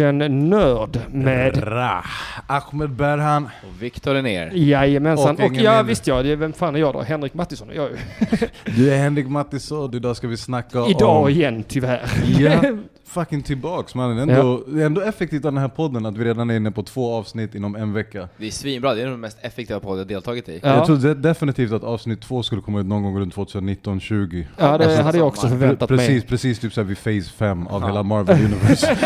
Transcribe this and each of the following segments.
Fröken Nörd med Ra. Ahmed Berhan. Och Viktor är ner. Jajamensan. Och Och, ja visst ja, det vem fan är jag då? Henrik Mattisson är jag ju. Du är Henrik Mattisson, idag ska vi snacka Idag om... igen tyvärr. Ja, fucking tillbaks man. Det är ändå, det är ändå effektivt av den här podden att vi redan är inne på två avsnitt inom en vecka. Det är svinbra, det är den mest effektiva podd jag deltagit i. Ja. Jag trodde definitivt att avsnitt två skulle komma ut någon gång runt 2019-20. Ja, det Alltså, hade jag också förväntat Precis, mig. precis typ såhär vid phase 5 av Ja. hela Marvel Universe.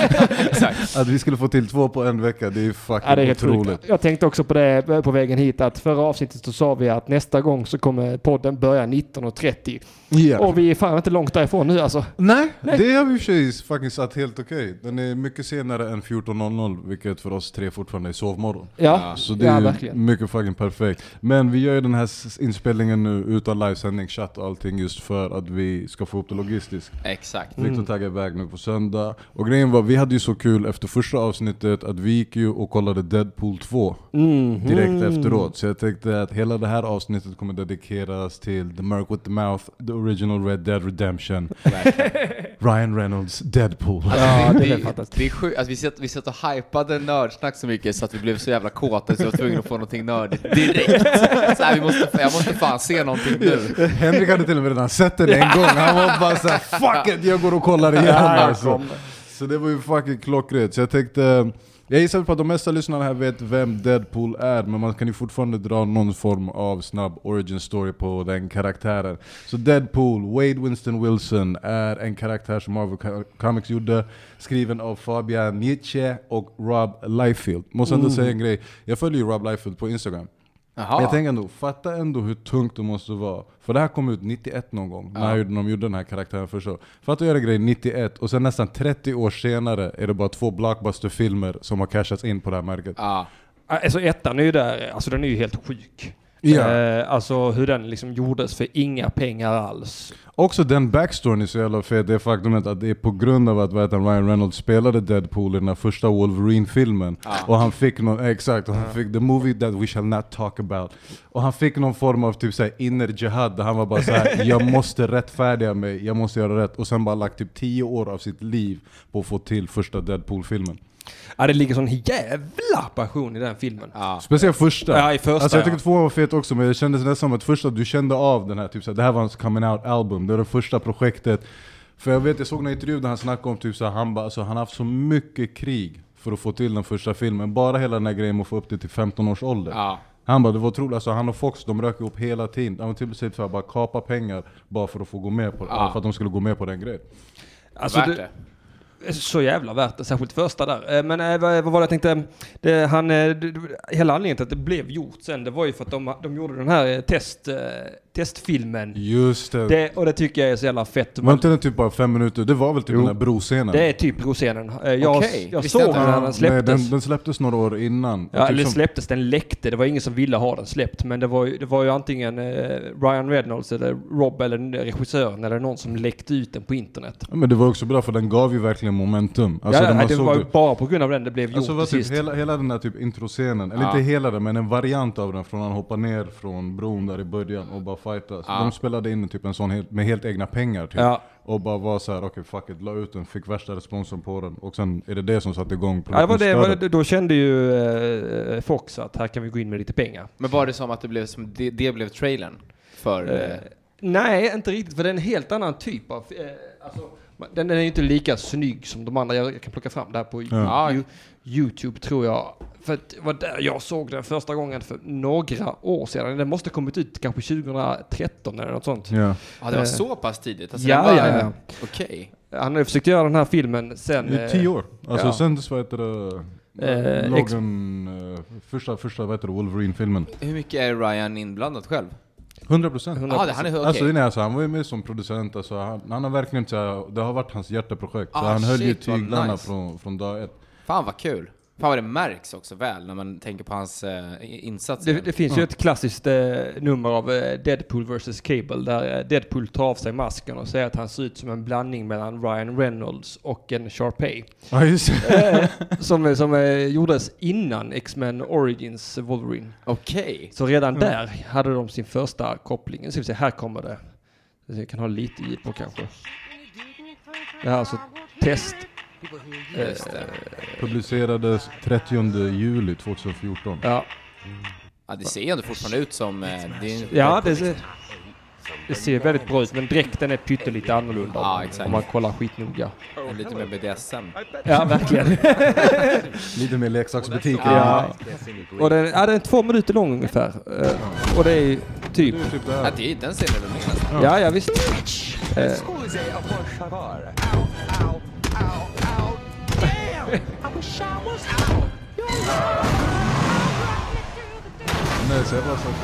Att vi skulle få till två på en vecka, det är fucking Ja, det är helt otroligt. sjukt. Jag tänkte också på det på vägen hit att förra avsnittet så sa vi att nästa gång så kommer podden börja 19.30. Ja. Och vi är fan inte långt därifrån nu alltså. Nej, det har vi i och för sig fucking satt helt okej. Den är mycket senare än 14.00, vilket för oss tre fortfarande är sovmorgon. Ja, Så det ja är verkligen. mycket fucking perfekt. Men vi gör ju den här inspelningen nu utan livesändning, chatt och allting just för att vi ska få upp det logistiskt. Exakt. Mm. Viktor taggar iväg nu på söndag. Och grejen var, vi hade ju så kul efter första avsnittet att vi gick ju och kollade Deadpool 2 Mm. direkt Mm. efteråt. Så jag tänkte att hela det här avsnittet kommer dedikeras till The Merc with the Mouth, The Original Red Dead Redemption. Ryan Reynolds Deadpool. Ja, det är det, fantastiskt. det är sjukt, alltså, vi satt, vi satt och hypade nördsnack så mycket så att vi blev så jävla kåta så jag var tvungen att få någonting nördigt direkt. Så här, vi måste, jag måste fan se någonting nu. Henrik hade till och med redan sett den en gång, han var bara såhär 'fuck it, jag går och kollar igen' alltså. Så det var ju fucking klockrent. Så jag tänkte, jag gissar på att de mesta lyssnarna här vet vem Deadpool är, men man kan ju fortfarande dra någon form av snabb origin story på den karaktären. Så Deadpool, Wade Winston Wilson, är en karaktär som Marvel Co- Comics gjorde, skriven av Fabian Nietzsche och Rob Liefeld. Måste ändå säga en grej, jag följer ju Rob Liefeld på Instagram. Jaha. Jag tänker ändå, fatta ändå hur tungt det måste vara. För det här kom ut 91 någon gång, när de gjorde den här karaktären först. Fatta att göra grejer 91, och sen nästan 30 år senare är det bara två blockbusterfilmer som har cashats in på det här märket. Ja. Alltså ettan är ju där, alltså den är ju helt sjuk. Ja. Eh, alltså hur den liksom gjordes för inga pengar alls. Också den backstoryn är så jävla fet, det faktumet att det är på grund av att vad heter Ryan Reynolds spelade Deadpool i den första Wolverine-filmen. Ja. Och han fick någon, exakt, och han fick the movie that we shall not talk about. Och han fick någon form av typ såhär inner jihad, där han var bara såhär jag måste rättfärdiga mig, jag måste göra rätt. Och sen bara lagt typ 10 år av sitt liv på att få till första Deadpool-filmen. Ja, det ligger sån jävla passion i den filmen. Ja. Speciellt första. Ja, i första, alltså jag ja. tycker tvåan var fet också, men det kändes nästan som att första, du kände av den här, typ såhär, det här var hans coming out album, det var det första projektet. För jag vet, jag såg en intervju där han snackade om typ såhär, han bara, alltså, han har haft så mycket krig för att få till den första filmen. Bara hela den här grejen med att få upp det till 15 års ålder. Ja. Han bara, det var otroligt, alltså, han och Fox de rök ihop hela tiden. Han var typ såhär, såhär, bara kapa pengar bara för att få gå med på det, Ja. för att de skulle gå med på den grejen. Alltså, Värt det, det. Så jävla värt det, särskilt första där. Eh, men eh, vad, vad var det jag tänkte? Det, han, eh, det, hela anledningen till att det blev gjort sen, det var ju för att de, de gjorde den här test, eh, testfilmen. Just det. Det, och det tycker jag är så jävla fett. var inte den typ bara fem minuter? Det var väl typ Jo. den här broscenen? Det är typ broscenen. Eh, Jag, Okej, jag såg den när den Nej, släpptes. den, den släpptes några år innan. Ja, Typ eller som- släpptes, den läckte. Det var ingen som ville ha den släppt. Men det var ju, det var ju antingen eh, Ryan Reynolds eller Rob eller regissören eller någon som läckte ut den på internet. Ja, men det var också bra för den gav ju verkligen momentum. Alltså, ja, när man det såg var ju bara på grund av den det blev gjort Alltså var till typ sist. hela, hela den här typ introscenen, eller Ja. inte hela den men en variant av den från han hoppar ner från bron där i början och bara fightas. Ja. De spelade in typ en sån helt, med helt egna pengar typ. Ja. Och bara var så här: okej fuck it, la ut den, fick värsta responsen på den. Och sen är det det som satte igång Ja, det var det, var det, då kände ju eh, Fox att här kan vi gå in med lite pengar. Men var det som att det blev som det, det blev trailern? För... Eh, nej, inte riktigt, för det är en helt annan typ av... Eh, alltså, den, är ju inte lika snygg som de andra. Jag, kan plocka fram det här på Ja. YouTube tror jag. För att det var där jag såg den första gången för några år sedan. Den måste ha kommit ut kanske 2013 eller något sånt. Ja. ja, det var eh, så pass tidigt? Alltså, ja, var- ja, ja. Okej. Han har ju försökt göra den här filmen sen... Är tio år. Alltså ja. sen dess vad heter det, Eh, Logan, eh, första, första vad heter det, Wolverine-filmen. Hur mycket är Ryan inblandad själv? 100 procent. 100%. Ja, han är okej. Alltså, nej, alltså, han var ju med som producent, alltså, han, han har verkligen så här, det har varit hans hjärteprojekt. så Ah, han höll ju shit, tyglarna nice. från, från dag ett. Fan vad kul. Fan vad det märks också väl när man tänker på hans eh, insatser. Det, det finns ju ett klassiskt eh, nummer av eh, Deadpool vs. Cable där eh, Deadpool tar av sig masken och säger att han ser ut som en blandning mellan Ryan Reynolds och en Sharpay. Ja just. Eh, som som eh, gjordes innan X-Men Origins Wolverine. Okej. Så redan där hade de sin första koppling. Vi se, här kommer det. Jag kan ha lite ljud på kanske. Det här är alltså test Det. Publicerades 30 juli 2014. Ja, Ja, det ser ju ändå fortfarande ut som... eh, Det är en- ja det, ser, det ser väldigt bra ut, men dräkten är pyttelite annorlunda Ja, om- exakt. om man kollar skitnoga. Lite mer BDSM. Ja, verkligen. Lite mer leksaksbutik. ja. Och den, ja, den är två minuter lång ungefär. Eh, Och det är typ... Det är typ det Ja, här. det är, den ser väl med nästan. Ja, ja visst. Eh, Nej, så jag bara så att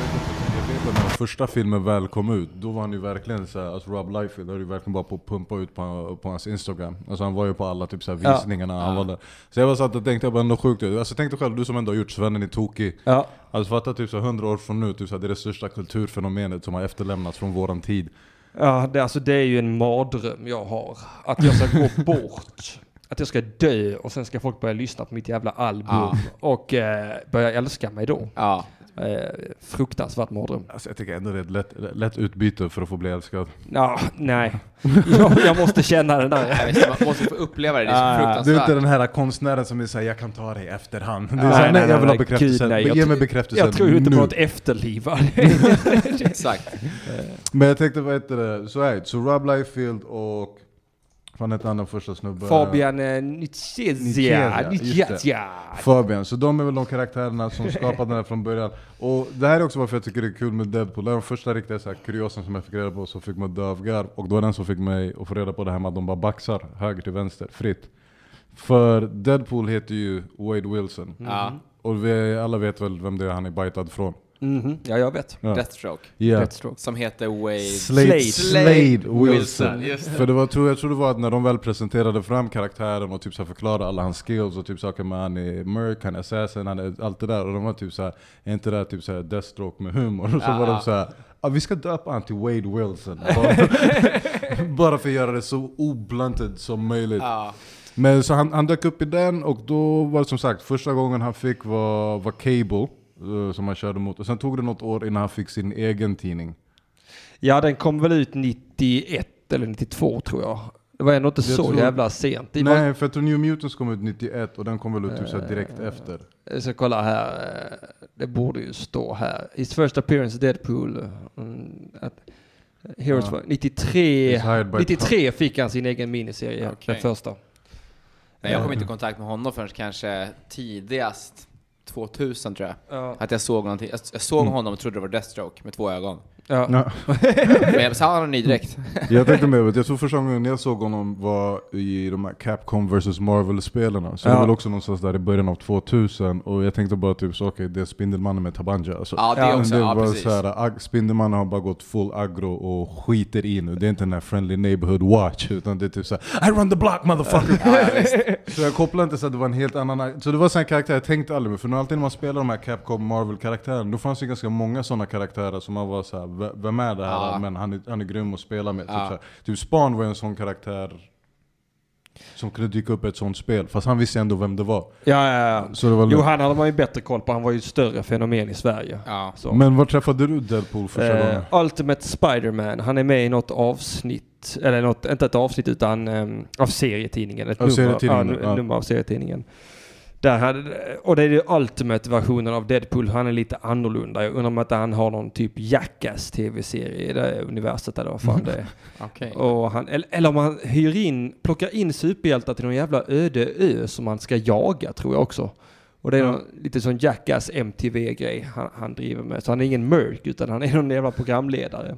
jag vet att när första filmen väl kom ut, då var han ju verkligen såhär, alltså Rob Liefeld höll ju verkligen bara på att pumpa ut på, på hans Instagram. Alltså han var ju på alla typ såhär Ja. visningarna, han var där. Så jag bara satt och tänkte, jag bara ändå sjukt. Alltså tänk dig själv, du som ändå har gjort Svennen är tokig. ja. Alltså fatta typ så 100 år från nu, typ så här, det är det största kulturfenomenet som har efterlämnats från våran tid. Ja, det, alltså, det är ju en mardröm jag har. Att jag ska gå bort. Att jag ska dö och sen ska folk börja lyssna på mitt jävla album Ja. och eh, börja älska mig då. Ja. Eh, fruktansvärt mardröm. Alltså jag tycker ändå det är ett lätt, lätt utbyte för att få bli älskad. Ja, nej. Jag, jag måste känna den där. Vet, man måste få uppleva det, det är så Ah, Du är fruktansvärt. inte den här konstnären som såhär 'Jag kan ta dig i efterhand' det är Nej, såhär, nej, nej, jag vill nej, ha bekräftelse, gud, nej. Jag ge mig bekräftelse Jag tror ju inte nu. på att efterliva. Exakt. Men jag tänkte, vad heter det, så är det. Så Rob Liefeld och, fan hette han den första snubben? Fabian eh, det. Niciezia. Fabian, så de är väl de karaktärerna som skapade den här från början. Och det här är också varför jag tycker det är kul med Deadpool. Det är den första riktiga så här, kuriosen som jag fick reda på som fick mig att dö av garv. Och det var den som fick mig att få reda på det här med att de bara baxar höger till vänster, fritt. För Deadpool heter ju Wade Wilson. Ja. Och vi alla vet väl vem det är han är bitad från. Mhm. Ja, jag vet. Ja. Deathstroke. Yeah. Deathstroke. Som heter Wade... Slade, Slade. Slade Wilson. Det. För det var, tror, jag tror det var att när de väl presenterade fram karaktären och typ så förklarade alla hans skills och typ saker med han är merc, han är assassin, han är allt det där. Och de var typ såhär, är inte det här typ såhär Deathstroke med humor? Och så Ja, var de såhär, ah, vi ska döpa han till Wade Wilson. Bara, bara för att göra det så oblunted som möjligt. Ja. Men så han, han dök upp i den och då var det som sagt första gången han fick var, var Cable. Eh, Som han körde mot. Och sen tog det något år innan han fick sin egen tidning. Ja, den kom väl ut 91 eller 92 tror jag. Det var ändå inte Jag så tror- jävla sent. Det var, Nej, för jag tror New Mutants kom ut 91 och den kom väl ut typ här direkt Eh, efter. Jag ska kolla här. eh, Det borde ju stå här. His first appearance Deadpool. mm, Att, Heroes Ja. var 93, He's hired by 93 fick han sin egen miniserie, Okej. den första. Nej, jag kom inte i kontakt med honom förrän kanske tidigast 2000 tror jag. Ja. Att jag såg någonting. Jag, jag såg honom och trodde det var Deathstroke med två ögon. Ja. Ja. Men jag sa han har en ny dräkt. Jag tänkte med, vet, jag tror första gången jag såg honom var i de här Capcom vs Marvel-spelarna. Så det Ja. var väl också någonstans där i början av 2000. Och jag tänkte bara typ så okej, det är Spindelmannen med Tabanja. Alltså, Ja, det också. det Ja, var precis. så här, Spindelmannen har bara gått full aggro och skiter i nu. Det är inte den här friendly neighborhood watch, utan det är typ såhär I run the block motherfucker! Ja. Så jag kopplade inte så att det var en helt annan... Så det var en karaktär jag tänkte aldrig med, för nu alltid när man spelar de här Capcom Marvel-karaktärerna, då fanns det ganska många sådana karaktärer som man var såhär, "V- vem är det här? Ja. Men han är, han är grym att spela med. Ja. Typ, här. typ Spawn var en sån karaktär som kunde dyka upp i ett sånt spel, fast han visste ändå vem det var. Ja, ja, ja. Så det var Jo, han hade man ju bättre koll på. Han var ju ett större fenomen i Sverige. Ja. Så. Men var träffade du Deadpool första Eh, gången? Ultimate Spider-Man, han är med i något avsnitt, eller något, inte ett avsnitt utan um, av serietidningen. Ett Av nummer, serietidningen, ja, ja. nummer av serietidningen. Där hade, och det är ju Ultimate-versionen av Deadpool, han är lite annorlunda. Jag undrar om att han har någon typ Jackass tv-serie i det universet eller vad fan det är. Okej. Och han, eller, eller om han hyr in, plockar in superhjältar till någon jävla öde ö som man ska jaga tror jag också. Och det är Ja. någon, lite sån Jackass MTV-grej han, han driver med. Så han är ingen mörk utan han är någon jävla programledare.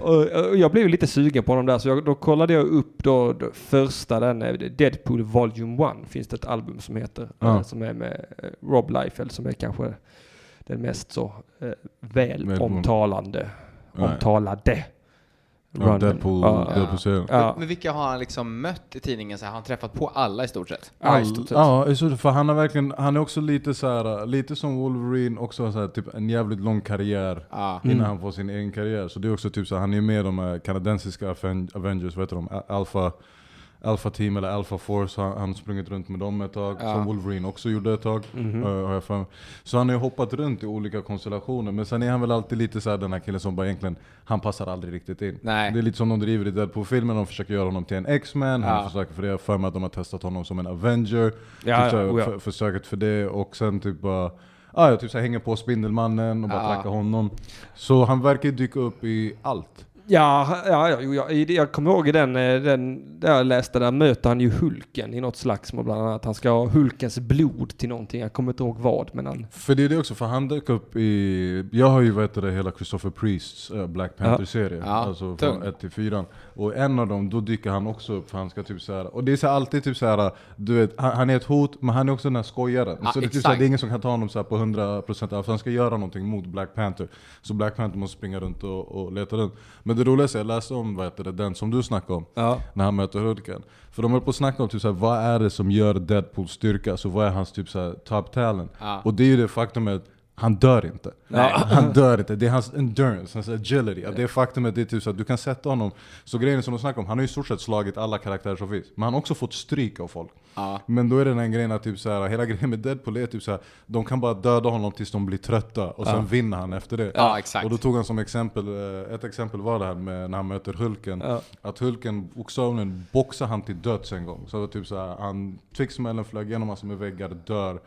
Och, och jag blev lite sugen på honom där så jag, då kollade jag upp då, då första den, eh, Deadpool Volume 1 finns det ett album som heter. Ja. eh, Som är med eh, Rob Liefeld som är kanske den mest så eh, väl omtalande, omtalade. Ja. Deadpool, Ja. Deadpool-serien. Ja. Men, vilka har han liksom mött i tidningen? Så här, har han träffat på alla i stort sett? Ja, i stort sett. Ja, för han har verkligen, han är också lite så här, lite som Wolverine, också så här, typ en jävligt lång karriär Ja. innan Mm. han får sin egen karriär. Så det är också typ så här, han är med i de här kanadensiska Aven- Avengers, vad heter de? Alpha, Alpha Team eller Alpha Force, han han sprungit runt med dem ett tag. Ja. Som Wolverine också gjorde ett tag. Mhm. eh, har jag för. Så han har ju hoppat runt i olika konstellationer. Men sen är han väl alltid lite så här den här killen som bara egentligen, han passar aldrig riktigt in. Nej. Det är lite som de driver i Deadpool-filmen, de försöker göra honom till en X-Man, han Ja. försöker för det, jag för mig att de har testat honom som en Avenger. Ja, typ så ja, här, ja. för, försöket för det, och sen typ bara Ah, jag typ så hänger på Spindelmannen och bara Ja. trackar honom. Så han verkar dyka upp i allt. Ja, ja, ja jag, jag kommer ihåg i den, eh, den där jag läste, där möter han ju Hulken i något slagsmål bland annat. Han ska ha Hulkens blod till någonting, jag kommer inte ihåg vad, men han... För det är det också, för han dök upp i... Jag har ju heter det, hela Christopher Priests eh, Black Panther-serie. Ja, alltså från tung. 1 till 4. Och en av dem, då dyker han också upp för han ska typ såhär... Och det är så alltid typ såhär, du vet, han, han är ett hot, men han är också den här skojaren. Ja, så det är, typ såhär, det är ingen som kan ta honom såhär på 100% av, för han ska göra någonting mot Black Panther. Så Black Panther måste springa runt och, och leta runt. Men det roligaste, jag läste om vad heter det, den som du snackade om. Ja. när han möter Hulken. För de höll på att snacka om typ såhär, vad är det som gör Deadpools styrka, så vad är hans typ såhär, top talent? Ja. Och det är ju det faktumet han dör inte. Nej. Han dör inte. Det är hans endurance, hans agility. Att det är faktumet det är typ så att du kan sätta honom. Så grejen som de snackar om, han har ju i stort sett slagit alla karaktärer som finns. Men han har också fått stryk av folk. Ja. Men då är det den här grejen att typ så här, hela grejen med Deadpool är typ så här, de kan bara döda honom tills de blir trötta och sen vinner han efter det. Ja, exakt. Och då tog han som exempel, eh, ett exempel var det här med när han möter Hulken. Att Hulken bokstavligen boxar han till döds en gång. Så det var typ så här, han fick smällen, flög igenom massor med väggar, dör.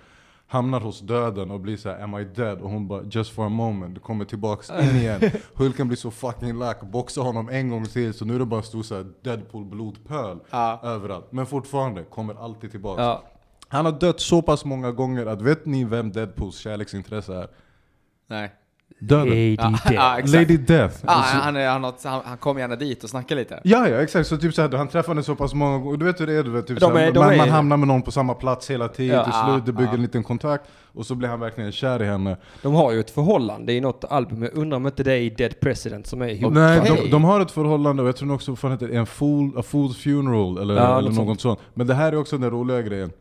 Hamnar hos döden och blir så här, am I dead? Och hon bara, just for a moment, du kommer tillbaks in igen. Hulken blir så fucking lack, boxar honom en gång till, så nu är det bara en stor så här Deadpool blodpöl Ja. överallt. Men fortfarande, kommer alltid tillbaks. Ja. Han har dött så pass många gånger att vet ni vem Deadpools kärleksintresse är? Nej. Döden. Lady Ja, Death. ja. Lady Death. Ja, Så- han, är, han, han, han kommer gärna dit och snackar lite. Ja, ja exakt. Så typ såhär, han träffar henne så pass många gånger. Du vet hur det är, du vet, typ De såhär, är- de man, är- man hamnar med någon på samma plats hela tiden. Ja. Till slut, det bygger en liten kontakt. Och så blir han verkligen kär i henne. De har ju ett förhållande i något album, jag undrar om inte det är i Dead President som är ihop. Nej, de, de har ett förhållande och jag tror också vad fan heter det, en fool, a fool's funeral eller, Ja, eller något något sånt. Men det här är också den roliga grejen.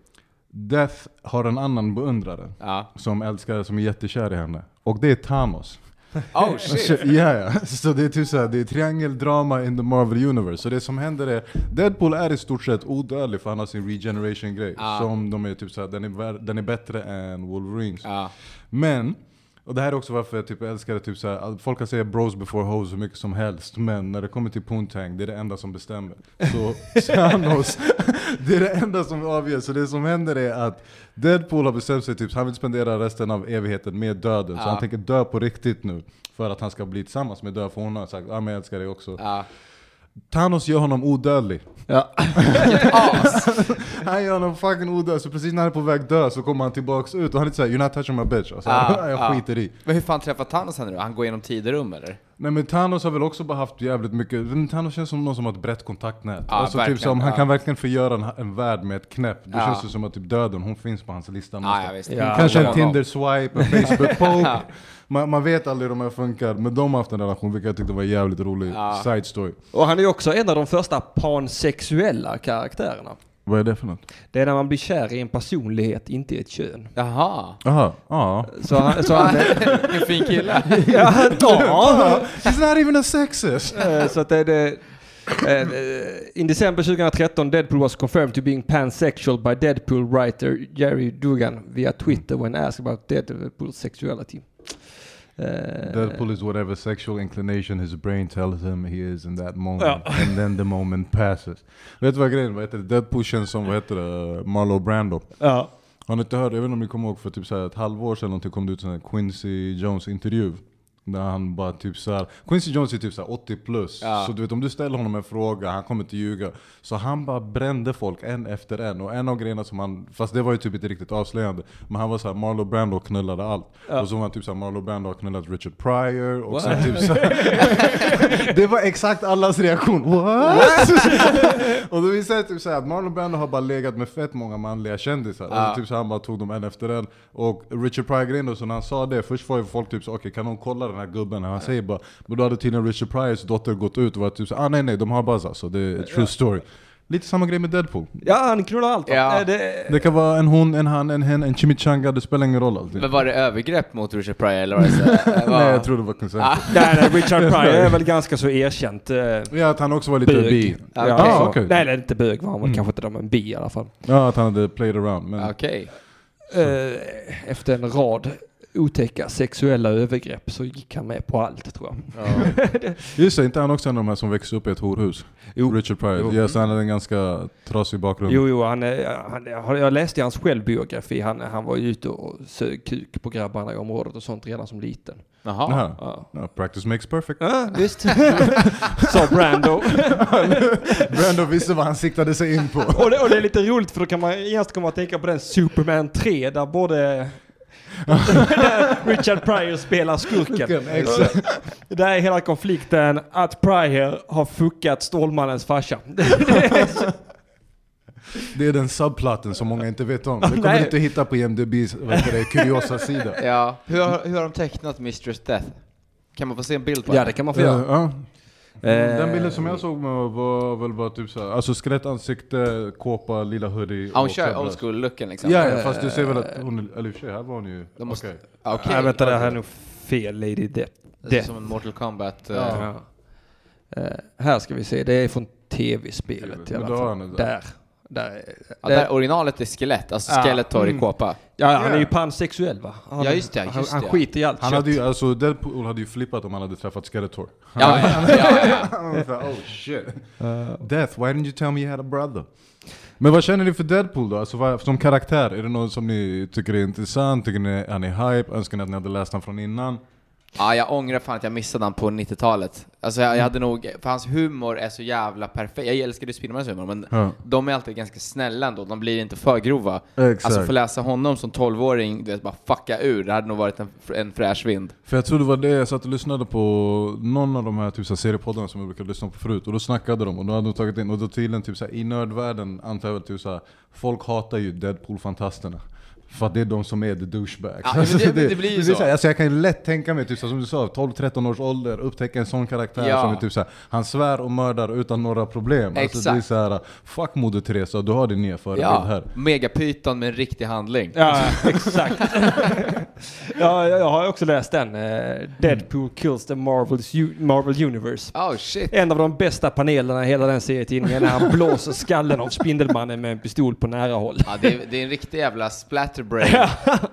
Death har en annan beundrare. Ja. Som älskar, som är jättekär i henne. Och det är Thanos. Oh shit. Ja, ja. Så det är typ såhär, det är triangeldrama in the Marvel Universe. Så det som händer är, Deadpool är i stort sett odödlig för han har sin regeneration-grej. Ja. Som de är typ såhär, den är, den är bättre än Wolverines. Ja. Men, och det här är också varför jag typ älskar det, typ såhär, all- folk kan säga bros before hoes hur mycket som helst, men när det kommer till Poontang, det är det enda som bestämmer. Så Thanos, det är det enda som avgör. Så det som händer är att Deadpool har bestämt sig, typ, han vill spendera resten av evigheten med döden. Så Ja. han tänker dö på riktigt nu. För att han ska bli tillsammans med död, för hon har sagt ah, men jag älskar dig också. Ja. Thanos gör honom odödlig. Ja. Han gör honom fucking odödlig, så precis när han är på väg dö så kommer han tillbaks ut och han är lite såhär 'You're not touching my bitch' alltså, Ja, jag ja. skiter i. Men hur fan träffar Thanos henne då? Han går igenom tiderum eller? Nej men Thanos har väl också bara haft jävligt mycket, men Thanos känns som någon som har ett brett kontaktnät. Ja, alltså typ som, han ja. kan verkligen förgöra en, en värld med ett knäpp. Då Ja. känns det som att typ döden, hon finns på hans lista Ja, någonstans. ja visst. Ja, Kanske en. Tinder-swipe, en Facebook-poke. Ja. man, man vet aldrig hur de här funkar, men de har haft en relation vilket jag tyckte var jävligt rolig Ja. side story. Och han är ju också en av de första pansexuella karaktärerna. Vad är det för något? Det är när man blir kär i en personlighet, inte i ett kön. Jaha. Jaha, ja. Så han, så han en fin kille. ja, ja. He's not even a sexist! Eh, Så att det är det... eh, In december 2013 Deadpool was confirmed to being pansexual by Deadpool writer Jerry Dugan via Twitter when asked about Deadpool's sexuality. Eh, Deadpool is whatever sexual inclination his brain tells him he is in that moment. Ja. And then the moment passes. Vet du vad grejen vad heter det? Deadpool känns som, vad heter det, Marlo Brando. Ja. Har ni inte hört, jag vet inte om ni kommer ihåg för typ så här ett halvår sedan kom det ut en Quincy Jones intervju. Där han bara typ såhär, Quincy Jones är typ såhär 80 plus. Ja. Så du vet om du ställer honom en fråga, han kommer inte ljuga. Så han bara brände folk en efter en. Och en av grejerna som han, fast det var ju typ inte riktigt avslöjande. Men han var såhär, Marlo Brando knullade allt. Ja. Och så var han typ såhär, Marlo Brando har knullat Richard Pryor. Och What? sen typ såhär, Det var exakt allas reaktion. What? och då visade det typ såhär att Marlon Brando har bara legat med fett många manliga kändisar. Ja. Och så typ så han bara tog dem en efter en. Och Richard Pryor grejen då, så när han sa det, först var ju folk typ så okej kan någon kolla den här gubben? Han säger bara, men då hade tydligen Richard Pryors dotter gått ut och var typ så ah nej nej de har buzz alltså, det är a true story. Lite samma grej med Deadpool. Ja, han knullar allt? Ja. Det, Det kan vara en hon, en han, en hen, en chimichanga, det spelar ingen roll alltid. Men var det övergrepp mot Richard Pryor eller var det så? var- Nej jag tror det var konsent. Ah, nej, nej, Richard Pryor är väl ganska så erkänt eh, Ja, att han också var lite bi. bög. Okej. Ja, Ah, okej. Nej, nej, inte bög var han Mm. kanske inte, men bi i alla fall. Ja, att han hade played around. Men Okej. Eh, efter en rad otäcka sexuella övergrepp så gick han med på allt tror jag. Just det, inte han också en av de här som växte upp i ett horhus? Jo. Richard Pryor. Jo. Ja, så han hade en ganska trasig bakgrund. Jo, jo, han, är- han, jag- läste i hans självbiografi. Han, han var ju ute och sög kuk på grabbarna i området och sånt redan som liten. Jaha. Ja, Ja, practice makes perfect. ja visst. Sa Brando. Brando visste vad han siktade sig in på. Och det, och det är lite roligt för då kan man genast komma att tänka på den Superman 3 där både där Richard Pryor spelar skurken. Där är hela konflikten att Pryor har fuckat Stålmannens farsa. Det är Det den subplotten som många inte vet om. Det kommer du inte hitta på IMDB's det, kuriosa sida. Ja. Hur, har- hur har de tecknat Mistress Death? Kan man få se en bild på ja, henne? det kan man få göra. Ja. Eh, Den bilden som jag såg med var väl bara typ såhär, alltså skelettansikte, kåpa, lilla hoodie Ja, hon och kör old school-looken liksom? Ja, ja, fast du ser väl att hon, eller i och för sig, här var hon ju, måste- okej. Okej. Nej, vänta, det här är nog fel Lady Death. Det Death. som en Mortal Kombat. eh, Ja. Eh, här ska vi se, det är från tv-spelet i Men alla fall. där. Där. Där, är- Ja, där- originalet är skelett, alltså Ja. Skeletor i Mm. kåpa. Ja, han är ju pansexuell va? Han, Ja, just det, han, just han det. skiter i allt Han kött. hade ju, alltså Deadpool hade ju flippat om han hade träffat Skeletor. Ja, ja, ja, ja. Han oh shit. Eh, Death, why didn't you tell me you had a brother? Men vad känner ni för Deadpool då? Alltså vad, som karaktär, är det något som ni tycker är intressant? Tycker ni han är hype? Önskar ni att ni hade läst honom från innan? Ja, jag ångrar fan att jag missade han på 90-talet. Alltså jag, jag hade nog, för hans humor är så jävla perfekt. Jag älskade ju Spindelmans humor, men Ja. de är alltid ganska snälla ändå. De blir inte för grova. Exakt. Alltså få läsa honom som 12-åring, du vet, bara fucka ur, det hade nog varit en, en fräsch vind. För jag tror det var det, jag satt och lyssnade på någon av de här typ, så här, seriepoddarna som jag brukar lyssna på förut, och då snackade de, och då hade de tagit in, och då tydligen typ, så här, i nördvärlden antar jag väl typ, så här, folk hatar ju Deadpool-fantasterna. För att det är de som är the douchebags. Ja, men det- det blir ju så. här, alltså jag kan ju lätt tänka mig, typ, så, som du sa, 12-13 års ålder, upptäcka en sån karaktär Ja. som är typ så här, han svär och mördar utan några problem. Alltså, det är Exakt. så här, fuck Moder Teresa, du har din nya förebild Ja, här. megapyton med en riktig handling. Ja, exakt. ja, jag har också läst den. eh, Deadpool kills the Marvels, Marvel Universe. Oh shit. En av de bästa panelerna i hela den serietidningen när han blåser skallen av Spindelmannen med en pistol på nära håll. Ja, det, är, det är en riktig jävla splatterbrain.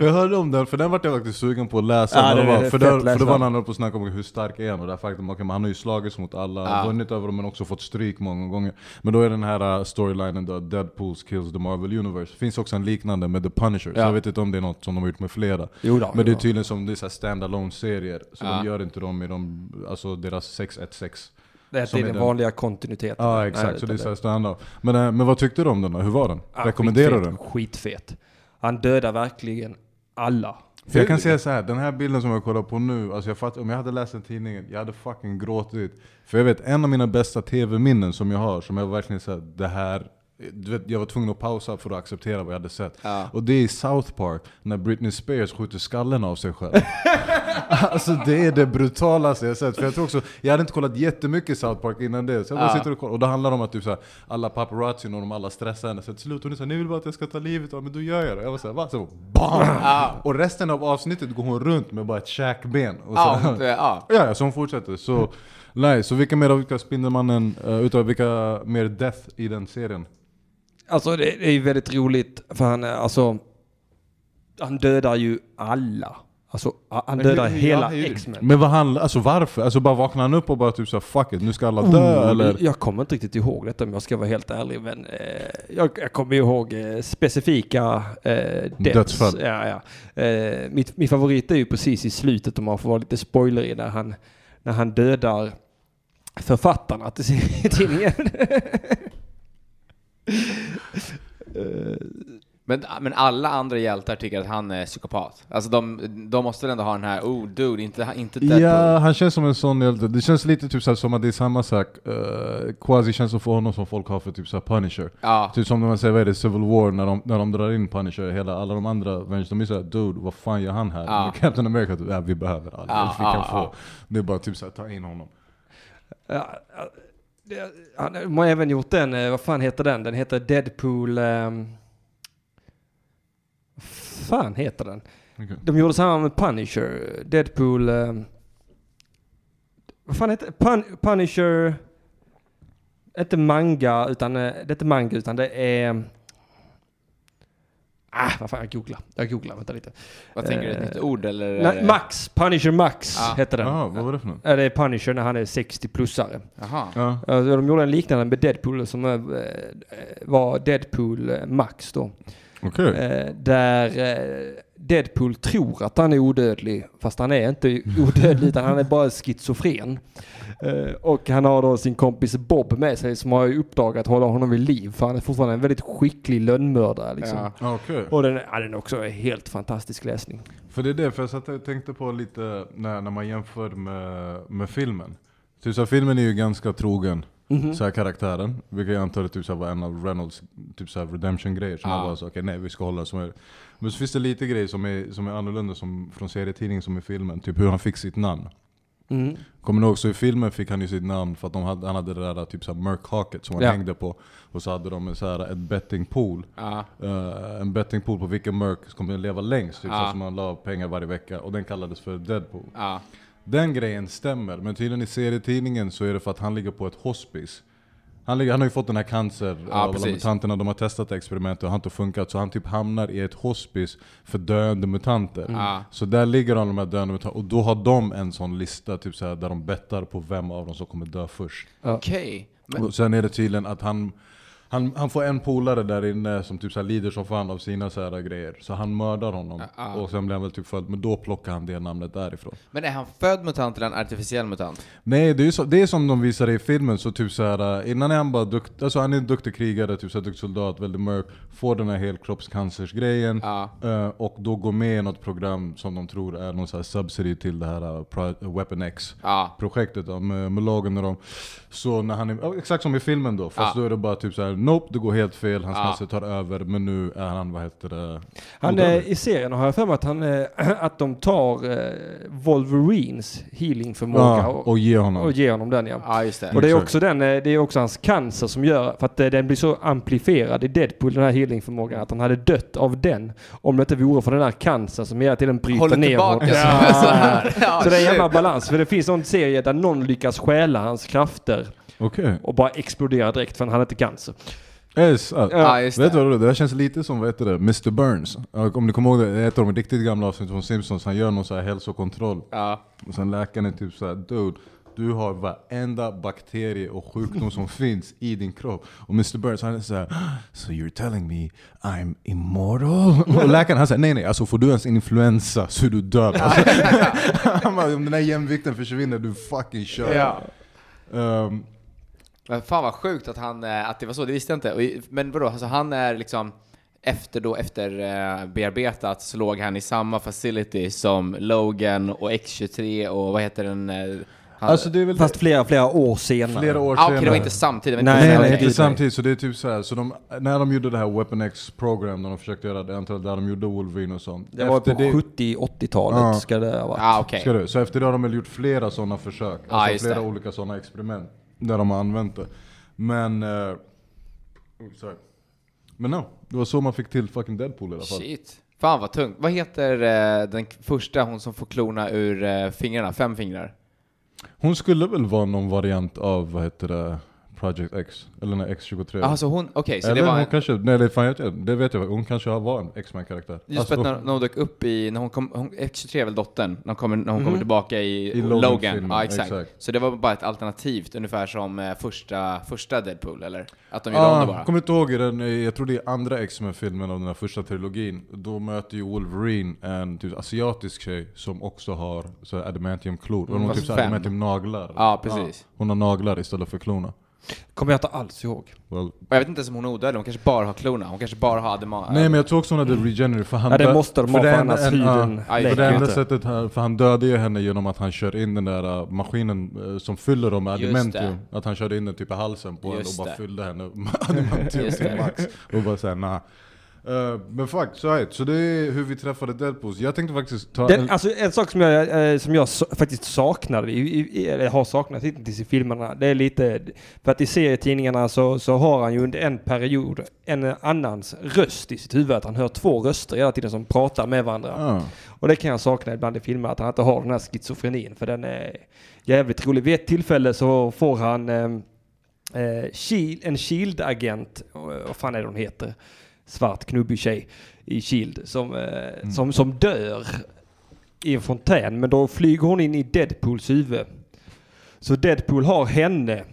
Jag hörde om den, för den vart jag faktiskt sugen på att läsa. Den det var, fett för, där, för det var när han på att snacka om hur stark är han och det faktum, okay, han har ju slagits mot alla, Ja. vunnit över dem men också fått stryk många gånger. Men då är den här uh, storylinen då, Deadpool kills the Marvel Universe. Finns också en liknande med The Punisher, så Ja. jag vet inte om det är något som de har gjort med flera. Jo då, Men det är då. tydligen som det är så stand-alone serier så Ja. de gör inte dem i de, alltså deras 616. Det är den vanliga kontinuiteten. Ja Nej, exakt, så det är utan så här stand-up. Men, uh, men vad tyckte du om den då? Hur var den? Ja, Rekommenderar du den? Skitfet. Han dödar verkligen alla. För jag kan säga så här, den här bilden som jag kollar på nu, alltså jag fattar, om jag hade läst den tidningen, jag hade fucking gråtit. För jag vet, en av mina bästa tv-minnen som jag har, som jag verkligen säger det här du vet, jag var tvungen att pausa för att acceptera vad jag hade sett. Ja. Och det är i South Park, när Britney Spears skjuter skallen av sig själv. alltså det är det brutalaste jag sett. För jag tror också, jag hade inte kollat jättemycket South Park innan det. Så jag bara Ja. sitter och kollar, och då handlar det om att typ, såhär, alla paparazzi och de alla stressar henne. Så till slut hon är såhär, ni vill bara att jag ska ta livet av men då gör jag det. Jag var såhär, va? Så, BAM! Ja. Och resten av avsnittet går hon runt med bara ett käkben. Och så, Ja, ja. ja, ja, så hon fortsätter. Så, nej, så vilka mer av vilka Spindelmannen, uh, utav vilka mer Death i den serien? Alltså det, är ju väldigt roligt för han, är- alltså, han dödar ju alla. Alltså han Men dödar hur- hela hur- X-Men. Men vad handlar, alltså varför? Alltså bara vaknar han upp och bara typ såhär 'fuck it, nu ska alla dö' Oh, eller? Jag kommer inte riktigt ihåg detta om jag ska vara helt ärlig. Men eh, jag, jag kommer ihåg eh, specifika eh. Dödsfall. Ja, ja. Eh, mitt, min favorit är ju precis i slutet om man får vara lite spoilerig när han, när han dödar författarna till sin- tidningen. Eh, Men, men alla andra hjältar tycker att han är psykopat. Alltså de, de måste väl ändå ha den här, oh dude, inte, inte Deadpool. Ja, han känns som en sån hjälte. Det känns lite typ såhär, som att det är samma sak, uh, quasi-känsla för honom som folk har för typ såhär Punisher. Ja. Typ som när man säger, vad är det, Civil War, när de, när de drar in Punisher, hela, alla de andra Avengers, de är såhär 'Dude, vad fan gör han här?' Ja. Captain America, typ, ja, vi behöver all Ja, vi ja, kan få. ja. Det är bara typ såhär, ta in honom. Han har även gjort den, eh, vad fan heter den? Den heter Deadpool... ehm, vad fan heter den? Okej. De gjorde samma med Punisher. Deadpool... ehm, vad fan heter? Pun, Punisher... Inte manga, utan... eh, Det är inte manga, utan det är... Ah, vad fan, jag googlar. Jag googlar, vänta lite. Vad tänker du, ett Eh, nytt ord eller? Nej, det- Max, Punisher Max Ah. heter den. Jaha, vad var det för något? Ja, Det är Punisher när han är 60-plussare. Jaha. Ja. De gjorde en liknande med Deadpool som eh, var Deadpool eh, Max då. Okej. Eh, Där eh, Deadpool tror att han är odödlig, fast han är inte odödlig utan han är bara schizofren. Eh, Och han har då sin kompis Bob med sig som har i uppdrag att hålla honom vid liv, för han är fortfarande en väldigt skicklig lönnmördare liksom. Ja. Okej. Och den, ja, den är också helt fantastisk läsning. För det är det, för jag satt och tänkte på lite när, när man jämför med, med filmen. Så filmen är ju ganska trogen Mhm. så här, karaktären, vilket jag antar typ, så var en av Reynolds typ, så redemption-grejer. Som Ja. han var så okej nej vi ska hålla som är. Men så finns det lite grejer som är, som är annorlunda som från serietidningen som i filmen. Typ hur han fick sitt namn. Mm. Kommer ni ihåg, så i filmen fick han ju sitt namn för att de hade, han hade det där typ så här mörkhaket som han Ja. hängde på. Och så hade de så här, ett bettingpool. Ja. Uh, en bettingpool på vilken mörk som kommer leva längst. Typ, Ja. så som man la pengar varje vecka. Och den kallades för Deadpool. Ja. Den grejen stämmer, men tydligen i serietidningen så är det för att han ligger på ett hospice. Han, ligger, han har ju fått den här cancer Ja, av alla mutanterna, de har testat experimentet och har inte funkat. Så han typ hamnar i ett hospice för döende mutanter. Ja. Så där ligger alla de här döende mutanterna, och då har de en sån lista typ så här, där de bettar på vem av dem som kommer dö först. Okej. Men, Och sen är det tydligen att han, han, han får en polare där inne som typ så här lider som fan av sina så här grejer. Så han mördar honom. Ja, ja. Och sen blir han väl typ född, men då plockar han det namnet därifrån. men är han född mutant eller en artificiell mutant? Nej, det är, ju så, det är som de visar i filmen, så typ så här, äh, innan är han bara dukt, alltså han är en duktig krigare, typ så här, duktig soldat, väldigt mörk, får den här helkroppscancersgrejen, Ja. eh, och då går med i något program som de tror är någon så här subsidy till det här Pro- Weapon X Ja. projektet då, med, Logan och dem. Så när han är, exakt som i filmen då, fast Ja. då är det bara typ så här: nope, det går helt fel, hans Ja. cancer tar över, men nu är han, vad heter det? Han, eh, I serien har jag för mig att, han, eh, att de tar eh, Wolverines healingförmåga ja, och, och ge honom. och ger honom den ja. Ja, just det. Och det är Exakt. också den, eh, det är också hans cancer som gör, för att eh, den blir så amplifierad i Deadpool, den här healingförmågan, att han hade dött av den om det inte vore för den här cancern som hela tiden bryter Håller ner tillbaka honom. är så här. Ja, Så det är en shit. jävla balans, för det finns någon serie där någon lyckas stjäla hans krafter Okej. och bara explodera direkt för han hade inte cancer. Yes, ah. Ja, Vet du det. vad? Det där känns lite som, vad heter det, Mr Burns. Om ni kommer ihåg det, det är ett av de riktigt gamla avsnitten från Simpsons, han gör någon så här hälsokontroll. Ja. Och sen läkaren är typ såhär, dude, du har varenda bakterie och sjukdom som finns i din kropp. Och Mr Burns han är såhär, so you're telling me I'm immortal? Och läkaren han säger, nej nej, alltså får du ens influensa så är du död. Alltså, han bara, om den här jämvikten försvinner, du fucking kör. Ja. Um, Men fan vad sjukt att han, eh, att det var så, det visste jag inte. Men vadå, alltså han är liksom efter då, efter eh, bearbetat så låg han i samma facility som Logan och X23 och vad heter den? eh, Han, alltså det är väl Fast flera, flera år senare. flera år ah, senare. det var inte samtidigt. men Nej, Nej, inte samtidigt. Så det är typ så här, så de, när de gjorde det här Weapon X program, när de försökte göra det, antal där de gjorde Wolverine och sånt. Det var på Efter det- 70-80-talet Ja. ska det ha varit. Ah, okej. Ska du? Så efter det har de väl gjort flera sådana försök. Ja, Alltså just flera det. olika sådana experiment. Där de har använt det. Men... Uh, sorry. Men no, det var så man fick till fucking Deadpool i alla fall. Shit. Fan vad tungt. Vad heter eh, den första, hon som får klona ur eh, fingrarna? Fem fingrar? Hon skulle väl vara någon variant av, vad heter det, Project X? Eller nej, X23? Alltså hon, okej, så Eller det var hon en, kanske, nej det, fan, jag, det vet jag, hon kanske var en X-Men-karaktär. Just Alltså, för att när, när hon dök upp i, när hon kom, hon, X23 är väl dottern, när hon kommer, när hon Mhm. kommer tillbaka i, I Logan. Ja, exakt. exakt. Så det var bara ett alternativt, ungefär som eh, första, första Deadpool, eller? Att de gjorde om det Ah, bara. kommer inte ihåg i den, jag tror det är andra X-Men-filmen av den här första trilogin. Då möter ju Wolverine en typ asiatisk tjej som också har så adamantium-klor. Och hon har typ så adamantium-naglar. Ja, precis. hon har naglar istället för klorna. Kommer jag inte alls ihåg. Well, Och jag vet inte ens om hon är odödlig, hon kanske bara har klona. Hon kanske bara har adema... nej men jag tror också hon hade regenerate för han Ja, det måste de för ha det för annars en- huden Ja, För det enda sättet, här, för han dödade ju henne genom att han kör in den där uh, maskinen uh, som fyller dem med adamantium. Att han körde in den typ i halsen på henne och bara det. fyllde henne med adamantium till max. Och bara såhär nah. Eh, men fuck, så, här, så det är hur vi träffade Deadpool. Jag tänkte faktiskt ta Den, en... alltså en sak som jag, eh, som jag så, faktiskt i, eller har saknat hittills i filmerna, det är lite, för att i serietidningarna så, så har han ju under en period en annans röst i sitt huvud, att han hör två röster hela tiden som pratar med varandra. Ah. Och det kan jag sakna ibland i filmer, att han inte har den här schizofrenin, för den är jävligt rolig. Vid ett tillfälle så får han eh, eh, en Shield-agent, eh, vad fan är det hon heter? Svart knubbig tjej i Shield, som, eh, som, som dör i en fontän, men då flyger hon in i Deadpools huvud. Så Deadpool har henne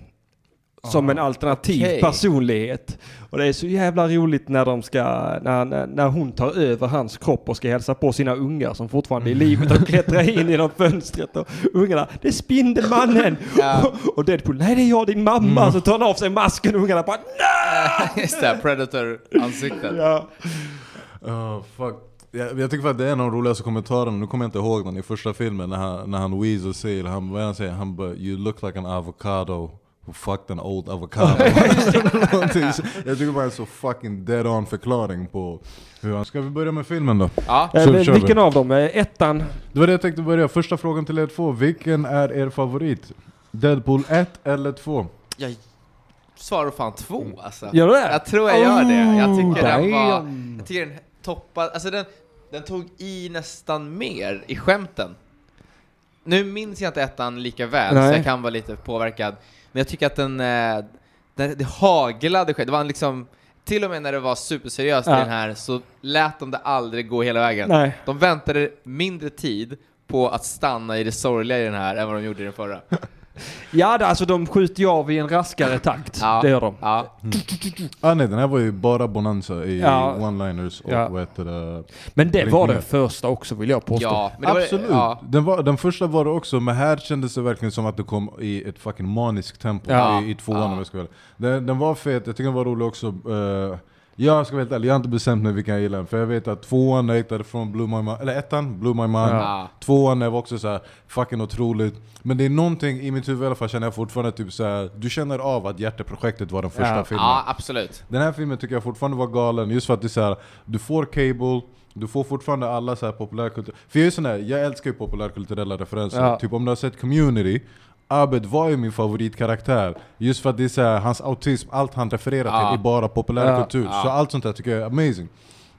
som en alternativ Okej. personlighet. Och det är så jävla roligt när de ska, när, när, hon tar över hans kropp och ska hälsa på sina ungar som fortfarande är i livet och klättrar in genom fönstret och ungarna, det är Spindelmannen! Ja. Och, och Deadpool, nej det är jag din mamma! Så tar han av sig masken och ungarna bara nej! Just det, Predator-ansiktet. Ja. Oh, fuck. Jag, jag tycker att det är en av de roligaste kommentarerna, nu kommer jag inte ihåg den i första filmen när han, när han Weasel säger, han, vad han säger, han bara 'You look like an avocado' Fucked an old avocado? Jag tycker bara det är en så fucking dead on förklaring på hur han... Ska vi börja med filmen då? Ja. Eh, Så kör vi. vilken av dem? Eh, Ettan? Det var det jag tänkte börja, första frågan till er två, vilken är er favorit? Deadpool 1 eller 2? Jag svarar fan två alltså. Gör du det? Jag tror jag gör det. Jag tycker den var... Jag tycker den toppade... Alltså den, den tog i nästan mer i skämten. Nu minns jag inte ettan lika väl, Nej. så jag kan vara lite påverkad. Men jag tycker att den... eh, den det haglade skämt. Det var liksom... Till och med när det var superseriöst Ja. i den här så lät de det aldrig gå hela vägen. Nej. De väntade mindre tid på att stanna i det sorgliga i den här än vad de gjorde i den förra. Ja, alltså de skjuter ju av i en raskare takt. Ja. Det gör de. Ja. Ah, nej, den här var ju bara bonanza i Ja. one-liners och Ja. vad heter det? Men det var den första också vill jag påstå. Ja, men det var- Absolut! ja. Den, var, den första var det också, men här kändes det verkligen som att det kom i ett fucking maniskt tempo Ja. i, i tvåan Ja. om jag ska vara ärlig. den, den var fet, jag tycker den var rolig också. eh, jag ska vara helt ärlig, jag har inte bestämt mig vilken jag gillar. För jag vet att tvåan jag hittade från Blue My Mind, eller ettan, Blue My Mind. Ja. Tvåan var också så här fucking otroligt. Men det är någonting i mitt huvud i alla fall känner jag fortfarande typ så här, du känner av att hjärteprojektet var den första Ja. filmen. ja, absolut. Den här filmen tycker jag fortfarande var galen, just för att det är så här, du får cable, du får fortfarande alla så här populärkultur... För jag är sån här, jag älskar ju populärkulturella referenser. Ja. Typ om du har sett Community, Abed var ju min favoritkaraktär. Just för att det är så här, hans autism, allt han refererar till är bara populärkultur. Ja. Så allt sånt där tycker jag är amazing.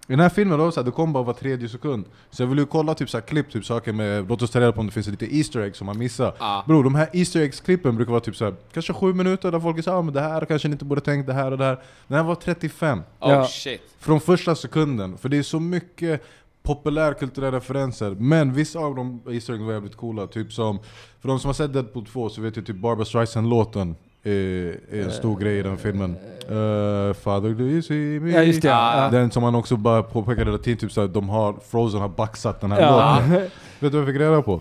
I den här filmen då, så här, det kom bara var tredje sekund. Så jag vill ju kolla typ så här, klipp, typ saker med, låt oss ta reda på om det finns lite Easter eggs som man missar. Ja. Bror, de här Easter eggs-klippen brukar vara typ så här, kanske sju minuter där folk såhär ah, men det här kanske ni inte borde tänkt, det här och det här. Den här var 35. Oh Ja. shit. Från första sekunden, för det är så mycket populärkulturella referenser Men vissa av de Easter eggs var jävligt coola, typ som För de som har sett Deadpool 2 så vet ju typ Barbra Streisand-låten är, är en stor grej i den filmen uh, Father do you see me? Ja, just det. Ja. Den som man också bara påpekade hela tiden, typ såhär, de har, Frozen har baxat den här låten Vet du vad jag fick reda på?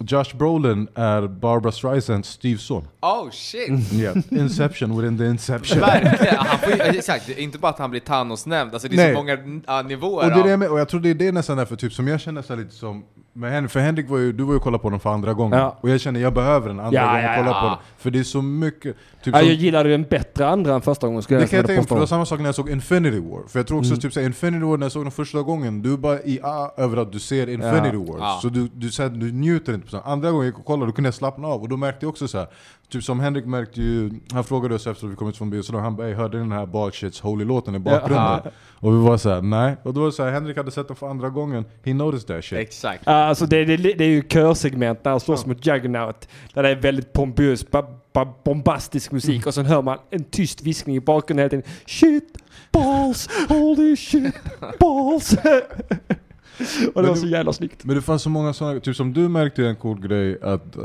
Josh Brolin är Barbra Streisands styvson Oh shit. yeah. Inception within the inception Verkligen. Han får exakt, det är inte bara att han blir Thanos-nämnd, alltså det är Nej. så många ja, nivåer Och det är det av... med, och jag tror det är det nästan därför typ som jag känner så lite som med Henrik, för Henrik var ju, du var ju och kollade på den för andra gången Ja. Och jag känner jag behöver den andra Ja, gången ja, kolla på den För det är så mycket, typ Ja, jag gillade den bättre andra än första gången skulle det jag kan jag tänka mig, för det var samma sak när jag såg Infinity War För jag tror också Mm. typ såhär, Infinity War när jag såg den första gången, du är bara i ah, över att du ser Infinity. War. Så du, du, så här, du njuter inte Andra gången jag gick och kollade, då kunde jag slappna av och då märkte jag också så här. Typ som Henrik märkte ju, han frågade oss efter att vi kommit från bio, han bara "Ey, hörde ni den här Ballshits Holy-låten i bakgrunden? Ja. Och vi var så här, nej. Och då var det så här, Henrik hade sett den för andra gången, he noticed that shit Exakt. Ja, Alltså det, det, det är ju körsegment när han slåss mot Juggernaut. Där det är väldigt pompös, ba, ba, bombastisk musik och sen hör man en tyst viskning i bakgrunden hela tiden. Shit, balls, holy shit, balls. och det var så jävla snyggt. Men det fanns så många sådana, typ som du märkte en cool grej att eh,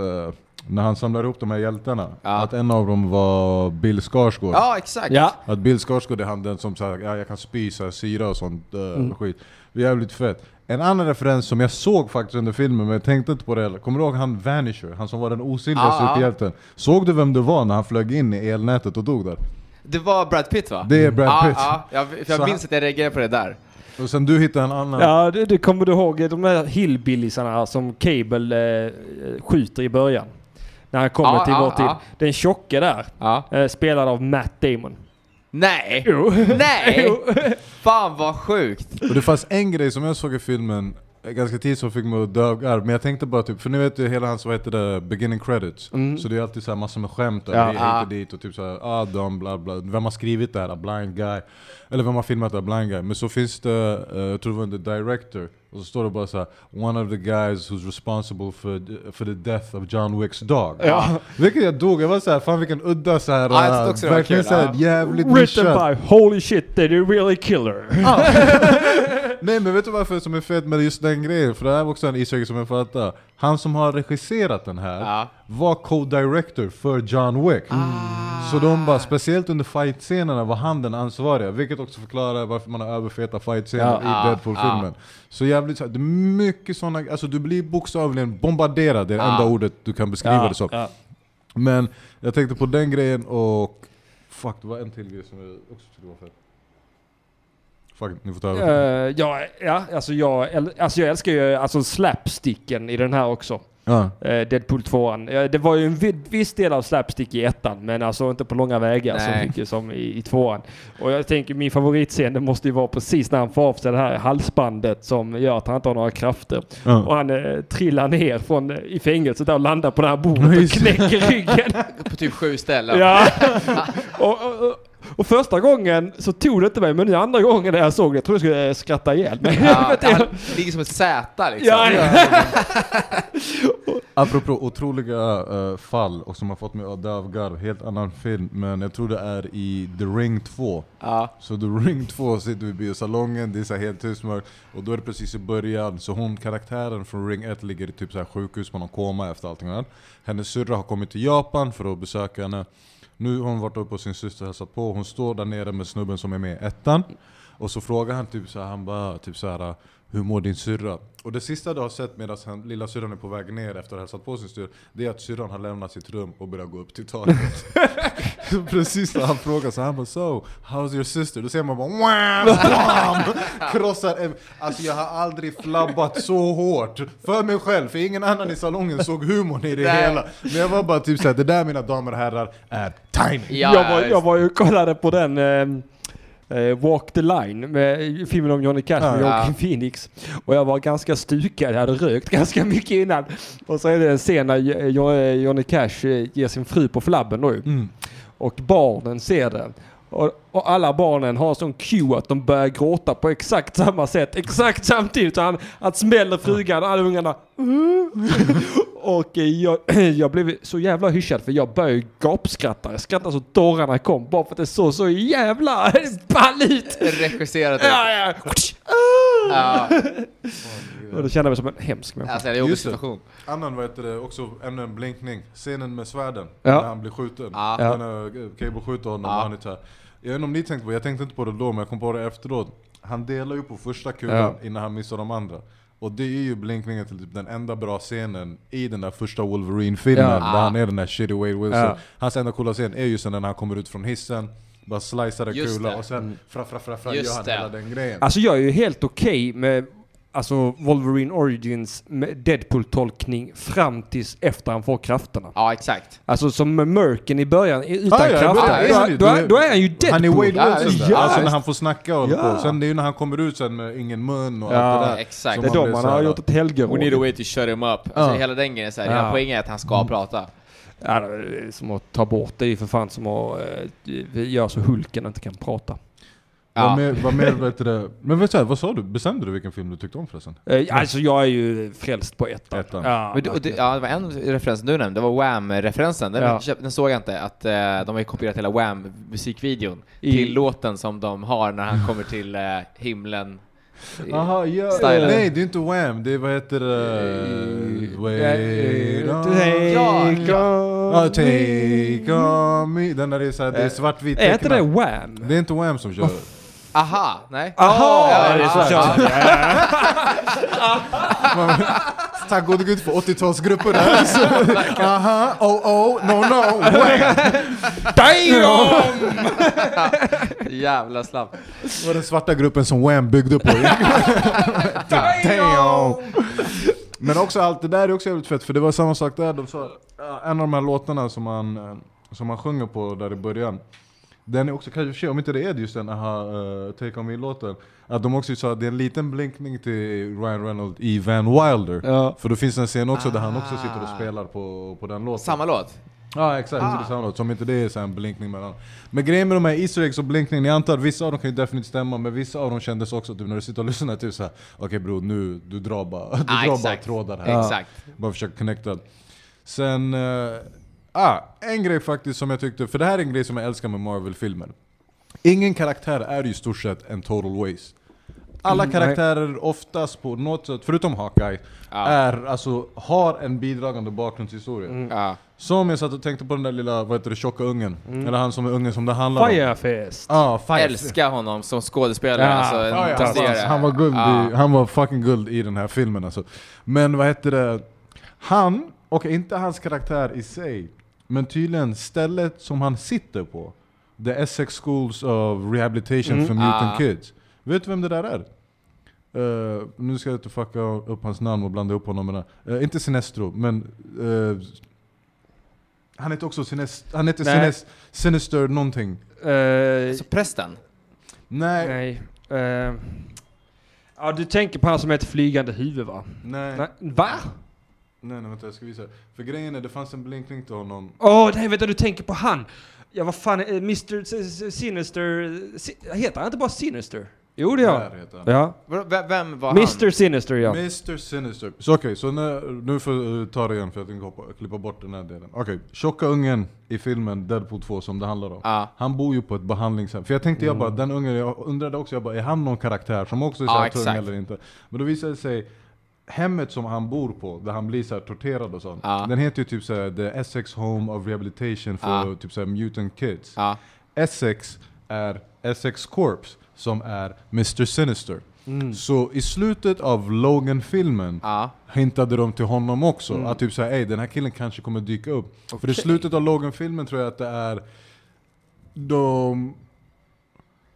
när han samlar ihop de här hjältarna, Ja. att en av dem var Bill Skarsgård. Ja, exakt. Ja. Att Bill Skarsgård är han den som säger ja, jag kan här, syra och sånt uh, skit. Det är jävligt fett. En annan referens som jag såg faktiskt under filmen, men jag tänkte inte på det heller. Kommer du ihåg han Vanisher? Han som var den osynliga Ja, ja. superhjälten. Såg du vem det var när han flög in i elnätet och dog där? Det var Brad Pitt va? Det är Brad Pitt. Ja, jag, för jag Så minns att jag reagerade på det där. Och sen du hittade en annan. Ja, det, det kommer du ihåg de där hillbilliesarna som Cable eh, skjuter i början. När han kommer Ja, till ja, vår tid. ja. Den tjocke där, eh, spelad av Matt Damon. Nej! Jo. Nej! Jo. Fan vad sjukt! Och det fanns en grej som jag såg i filmen ganska tidigt som fick mig att dö av garv, men jag tänkte bara typ, för ni vet ju hela hans, vad heter det, beginning credits. Mm. Så det är alltid så här massor med skämt och Ja. hit och dit och typ såhär, ah de, bla bla, vem har skrivit det här? Blind guy. Eller vem har filmat det? A blind guy. Men så finns det, eh, jag tror det var the director, och så står det bara så här: One of the guys who's responsible for, for the death of John Wicks dog. Ja. Vilket jag dog, jag var såhär, fan vilken udda såhär, Ja, verkligen såhär jävligt Written by Holy shit, did you really kill her? Nej men vet du varför som är fett med just den grejen? För det här var också en egg som jag fattade. Han som har regisserat den här Ja. var co-director för John Wick. Så de bara, speciellt under fight-scenerna var han den ansvariga, vilket också förklarar varför man har överfeta fight-scener Ja. i Ja, Deadpool-filmen. Så jävligt så det är mycket sådana, alltså du blir bokstavligen bombarderad, det är det enda ordet du kan beskriva det som. Men jag tänkte på den grejen och Fuck, det var en till grej som jag också tyckte var fett. Fuck, ni får ta över. Eh, ja, ja alltså, jag, alltså jag älskar ju alltså slapsticken i den här också. Ja. Eh, Deadpool 2 Eh, Det var ju en viss del av slapstick i ettan, men alltså inte på långa vägar så Nej. mycket som i, i tvåan. Och jag tänker min favoritscen, det måste ju vara precis när han får av sig det här halsbandet som gör att han inte har några krafter. Ja. Och han eh, trillar ner från, eh, i fängelset där och landar på det här bordet och knäcker ryggen. På typ sju ställen. Ja. och, och, och, och första gången så tog det inte mig, men nu andra gången när jag såg det, jag trodde jag skulle eh, skratta ihjäl mig. Ja, han ligger som ett Z liksom. Ja, ja. Apropå otroliga eh, fall och som har fått mig att dö av garv, helt annan film, men jag tror det är i The Ring 2. Ja. Så The Ring 2 sitter vi i biosalongen, det är så helt tyst mörkt, och då är det precis i början, så hon, karaktären från Ring 1 ligger i typ så här sjukhus på någon koma efter allting annat. Hennes syrra har kommit till Japan för att besöka henne. Nu har hon varit uppe hos sin syster och hälsat på, hon står där nere med snubben som är med i ettan. Och så frågar han typ så här, han bara typ så här, hur mår din syrra? Och det sista du har sett medan lilla syrran är på väg ner efter att ha hälsat på sin syster, det är att syrran har lämnat sitt rum och börjar gå upp till taket. Precis när han frågar så han bara so, how's your sister? Då ser man bara wham, bam, krossar en, Alltså jag har aldrig flabbat så hårt för mig själv, för ingen annan i salongen såg humorn i det Nej. hela. Men jag var bara typ såhär, det där mina damer och herrar är tiny. Ja, jag, var, ja, jag var ju och kollade på den eh, eh, Walk the line, med filmen om Johnny Cash med Ja. Joaquin Phoenix. Och jag var ganska stukad, jag hade rökt ganska mycket innan. Och så är det en scen när Jo- Jo- Johnny Cash eh, ger sin fru på flabben då. Mm. Och barnen ser det. Och, och alla barnen har sån cue att de börjar gråta på exakt samma sätt, exakt samtidigt. Så han, han smäller frugan, alla ungarna Och eh, jag, jag blev så jävla hyschad för jag började gapskratta. Jag skrattade så tårarna kom bara för att det såg så jävla ball ut. Regisserat Ja, ja. Ja, Och då kände jag mig som en hemsk människa. alltså en jobbig Just det. situation. Annan vad heter det, också ännu en blinkning, scenen med svärden, Ja. när han blir skjuten. Ja. Ja. När eh, Cable skjuter honom Ja. och han är. Jag vet inte om ni tänkte på det, jag tänkte inte på det då men jag kom på det efteråt. Han delar ju på första kulan Ja. innan han missar de andra. Och det är ju blinkningen till typ den enda bra scenen i den där första Wolverine-filmen, Ja. där han är den där shitty Wade Wilson. Ja. Hans enda coola scen är just den när han kommer ut från hissen, bara slicear en kula det. och sen fra fra fra fra Just gör han det. hela den grejen. Alltså jag är ju helt okej med alltså Wolverine Origins Deadpool-tolkning fram tills efter han får krafterna. Ja, exakt. Alltså som med Merken i början, utan Ah, ja, krafter. ja, då, då, är- då är han ju Deadpool. Han är Wade Ja, Wilson där, ja, alltså när han får snacka och Ja. på. Sen det är ju när han kommer ut sen med ingen mun och Ja, allt det där. exakt. Det är då man så har här- gjort ett helgeråd. We need a way to shut him up. Alltså Ja. hela den grejen är såhär, Ja. hela poängen är att han ska prata. Ja, det är som att ta bort det är ju för fan som att uh, göra så Hulken inte kan prata. Vad Ja. mer, vad mer vet du det? Men vet du, vad sa du? Bestämde du vilken film du tyckte om förresten? Eh, alltså jag är ju frälst på ettan. Ettan. Ja, Men, det- och det, ja, det var en referens du nämnde, det var Wham-referensen. Den, Ja. den såg jag inte, att eh, de har ju kopierat hela Wham-musikvideon I- till låten som de har när han kommer till eh, himlen. Jaha, ja. Stylen. Nej, det är inte Wham, det är vad heter det? Wait on... Take Ja, on take on me. Den där är såhär, det är svartvit Är inte det. Wham? Det är inte Wham som kör. Aha, nej? Aha! Ja, det är så ja. Tack gode gud för 80-talsgrupper där. Så, Aha, oh oh, no no! Damn! Jävla slapp. Det var den svarta gruppen som Wham byggde på. Damn! Men också allt det där är också jävligt fett, för det var samma sak där. De sa, en av de här låtarna som man, eh, som man sjunger på där i början, Den är också, kanske om inte det är just den aha, uh, Take On Me-låten, att de också sa att det är en liten blinkning till Ryan Reynolds i Van Wilder. Ja. För då finns det en scen också där han också Ah. sitter och spelar på, på den låten. Samma låt? Ja exakt, Ah. det är samma låt. Som inte det är så här en blinkning mellan. Men grejen med de här Easter eggs och blinkningen, jag antar att vissa av dem kan ju definitivt stämma, men vissa av dem kändes också typ när du sitter och lyssnar typ såhär Okej bror, nu, du drar bara, du Ah, drar bara exakt. trådar här. Ja. Exakt. Bara försöka connecta. Sen, eh, ah, en grej faktiskt som jag tyckte, för det här är en grej som jag älskar med Marvel-filmer. Ingen karaktär är ju i stort sett en total waste. Alla Mm, karaktärer oftast på något sätt, förutom Hawkeye, Ja. är, alltså, har en bidragande bakgrundshistoria. Mm. Ja. Som jag satt och tänkte på den där lilla, vad heter det, tjocka ungen. Eller han som är ungen som det handlar om. Firefest. Ah, Fire. Älskar honom som skådespelare. Ja, alltså, en Ja, ja, han, var, han var guld i, han var fucking guld i den här filmen alltså. Men vad heter det? Han, och inte hans karaktär i sig, men tydligen stället som han sitter på. The Essex Schools of Rehabilitation Mm. for Mutant Ah. Kids. Vet du vem det där är? Eh, nu ska jag inte fucka upp hans namn och blanda upp honom med det. Uh, inte Sinestro, men... eh, han heter också Sinest, han heter. Sinest, Sinister någonting. Eh, Alltså prästen? Nej, nej. Eh, ja, du tänker på han som ett flygande huvud va? nej. Nej. Va? Nej, nej vänta jag ska visa. För grejen är, det fanns en blinkning till honom. Åh, nej vänta du tänker på han! Ja vad fan, eh, Mr Sinister... Si- Heter han inte bara Sinister? Jo det gör han. Han. Ja. Vadå, Vem, var Mr Sinister ja. Mr Sinister. Så okej, så när, nu får jag ta det igen för jag tänkte hoppa, klippa bort den här delen. Okej, tjocka ungen i filmen Deadpool 2 som det handlar om. han? Ja. Han bor ju på ett behandlingshem. För jag tänkte jag bara, Mm. den ungen, jag undrade också, jag bara, är han någon karaktär som också är Ja, så här tung exakt. eller inte? Men då visade det sig, hemmet som han bor på, där han blir så torterad och sånt. Ja. Den heter ju typ såhär The Essex Home of Rehabilitation for Ja. typ såhär mutant kids. Ja. Essex är Essex Corps, som är Mr Sinister. Mm. Så i slutet av Logan-filmen Ja. hintade de till honom också, Mm. att typ såhär ey den här killen kanske kommer dyka upp. För i slutet av Logan-filmen tror jag att det är de...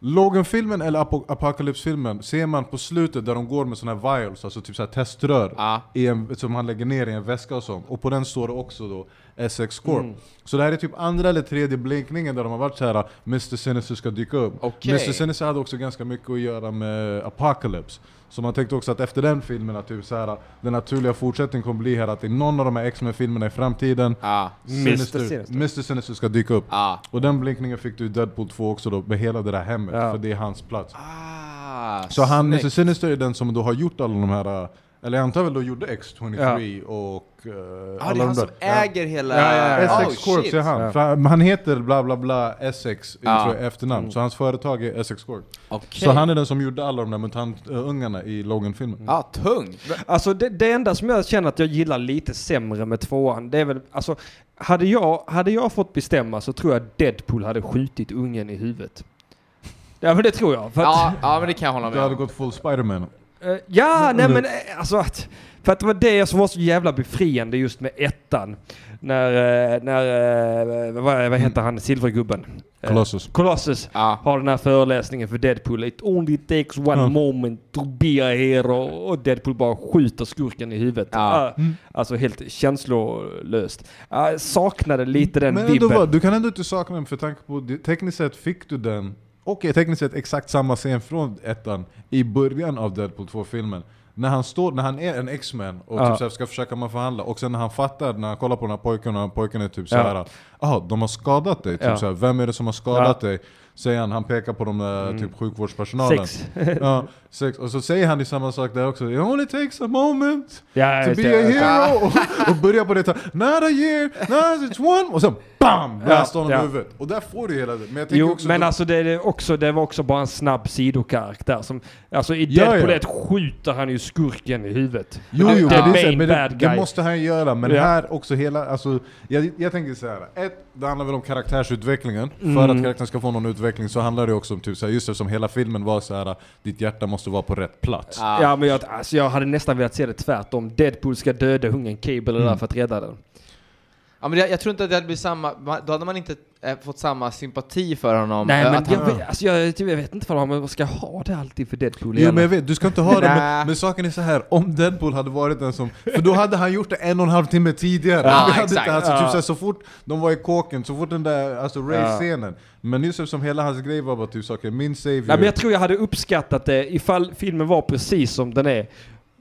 Logan-filmen eller Apo- Apocalypse-filmen ser man på slutet där de går med såna här vials, alltså typ såhär teströr, Ja. i en, som han lägger ner i en väska och sånt. Och på den står det också då Essex Corp. Mm. Så det här är typ andra eller tredje blinkningen där de har varit så här Mr Sinister ska dyka upp. Okej. Mr Sinister hade också ganska mycket att göra med Apocalypse. Så man tänkte också att efter den filmen, att typ så här, den naturliga fortsättningen kommer bli här att i någon av de här X-Men-filmerna i framtiden, Ja. Mr. Sinister, Sinister. Mr Sinister ska dyka upp. Ja. Och den blinkningen fick du i Deadpool 2 också då, med hela det där hemmet, Ja. för det är hans plats. Ah, Så han, Mr. Sinister är den som då har gjort alla de här, eller jag antar väl då gjorde X23 och uh, Ja, det är han som äger hela... Ja, ja, ja. Essex Oh, Corp shit. är han. Han- han heter bla bla bla Essex tror jag, efternamn, Mm. så hans företag är Essex Corp. Okej. Så han är den som gjorde alla de där mutantungarna i Logan-filmen. Ja, tung. Alltså det, det enda som jag känner att jag gillar lite sämre med tvåan, det är väl, alltså, hade jag, hade jag fått bestämma så tror jag Deadpool hade skjutit ungen i huvudet. Ja men det tror jag. För att, Ja, ja, men det kan jag hålla Du med hade om. gått full Spiderman. Eh, ja, nej men eh, alltså att, för att det var det som var så jävla befriande just med ettan. När, eh, när eh, vad, vad heter han, silvergubben? Eh, Colossus. Colossus Ja. har den här föreläsningen för Deadpool. It only takes one Ja. moment to be a hero. Och Deadpool bara skjuter skurken i huvudet. Ah, Alltså helt känslolöst. Jag saknade lite den Men vibben. var, du kan ändå inte sakna den för tanke på, tekniskt sett fick du den, okej tekniskt sett exakt samma scen från ettan i början av Deadpool 2-filmen. När han, står, när han är en X-Men och Ja. typ såhär ska försöka man förhandla, och sen när han fattar, när han kollar på den här pojken och pojken är typ Ja. såhär ah, de har skadat dig, typ Ja. såhär, vem är det som har skadat dig? Säger han, han pekar på de där Mm. typ sjukvårdspersonalen. Sex. Ja, sex. Och så säger han ju samma sak där också, it only takes a moment ja, to be a hero! Och, och börjar på det, not a year, not it's one, och sen BAM! Honom ja. i huvudet. Och där får du hela det. Men jag tänker Jo, också men då- alltså det, är också, det var också bara en snabb sidokaraktär som... Alltså i Ja, Deadpool ja. 1 skjuter han ju skurken i huvudet. Jo, jo, the main men bad det, guy. det måste han göra, men Ja. här också hela, alltså, jag, jag tänker så här. ett, det handlar väl om karaktärsutvecklingen. För Mm. att karaktären ska få någon utveckling så handlar det också om typ så här, just eftersom hela filmen var så här, ditt hjärta måste vara på rätt plats. Ja. Ja, men jag, alltså, jag hade nästan velat se det tvärtom. Deadpool ska döda hungen Cable Mm. där för att rädda den. Ja, men jag, jag tror inte att det hade blivit samma, då hade man inte fått samma sympati för honom. Nej eh, men jag, han, vet, alltså, jag, jag vet inte vad man ska ha det alltid för Deadpool Jo men jag vet, du ska inte ha det, men, men saken är så här om Deadpool hade varit den som... För då hade han gjort det en och en halv timme tidigare. Ja, Vi hade exakt. Inte, alltså, Ja. typ så, här, så fort de var i kåken, så fort den där alltså, race-scenen. Men just eftersom hela hans grej var bara typ saker, min savior... Nej, men jag tror jag hade uppskattat det ifall filmen var precis som den är.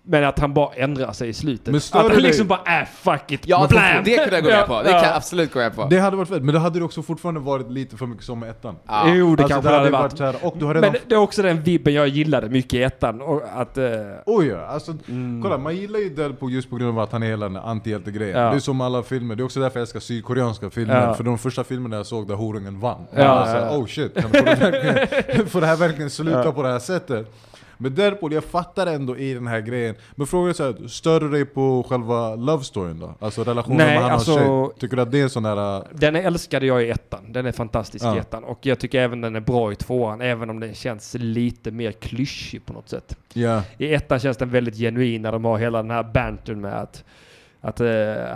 Men att han bara ändrar sig i slutet. Men att han liksom bara äh, fuck it. ja, blam. det kunde jag gå med på. Det kan jag ja. absolut gå med på. Det hade varit fett, men det hade det också fortfarande varit lite för mycket som med ettan. Ja. Jo, det Alltså, kanske det hade varit. här, och du har redan... Men det är också den vibben jag gillade mycket i ettan. Och att, eh, Oj ja, alltså Mm. kolla man gillar ju Deadpool just på grund av att han är hela den antihjältegrejen. Ja. Det är som alla filmer, det är också därför jag älskar sydkoreanska filmer. Ja. För de första filmerna jag såg där horungen vann. Ja, jag var så här, ja. oh shit, kan det, verkligen, får det här verkligen sluta Ja. på det här sättet? Men Deadpool, jag fattar ändå i den här grejen. Men frågan är såhär, stör du dig på själva love storyn då? Alltså relationen Nej, med han alltså- och tjej? Tycker du att det är en sån där... äh, den älskade jag i ettan. Den är fantastisk i Ja. ettan. Och jag tycker även den är bra i tvåan. Även om den känns lite mer klyschig på något sätt. Ja, I ettan känns den väldigt genuin när de har hela den här bantern med att att eh,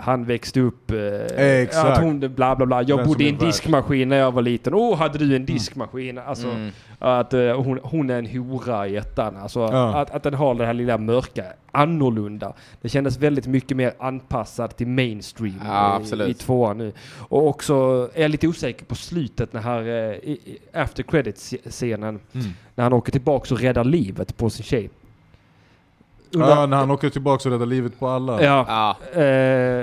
han växte upp, eh, Exakt. att hon bla bla bla. Jag bodde i en diskmaskin när jag var liten. Åh, oh, hade du en diskmaskin? Alltså, Mm. att eh, hon, hon är en hora i ettan. Alltså, Ja. att, att den har det här lilla mörka, annorlunda. Det kändes väldigt mycket mer anpassad till mainstream Ja, i, i tvåan nu. Och också är jag lite osäker på slutet när här, eh, after credits-scenen, Mm. när han åker tillbaks och räddar livet på sin tjej. Ja när han åker tillbaka och räddar livet på alla. Ja. Ja. eh,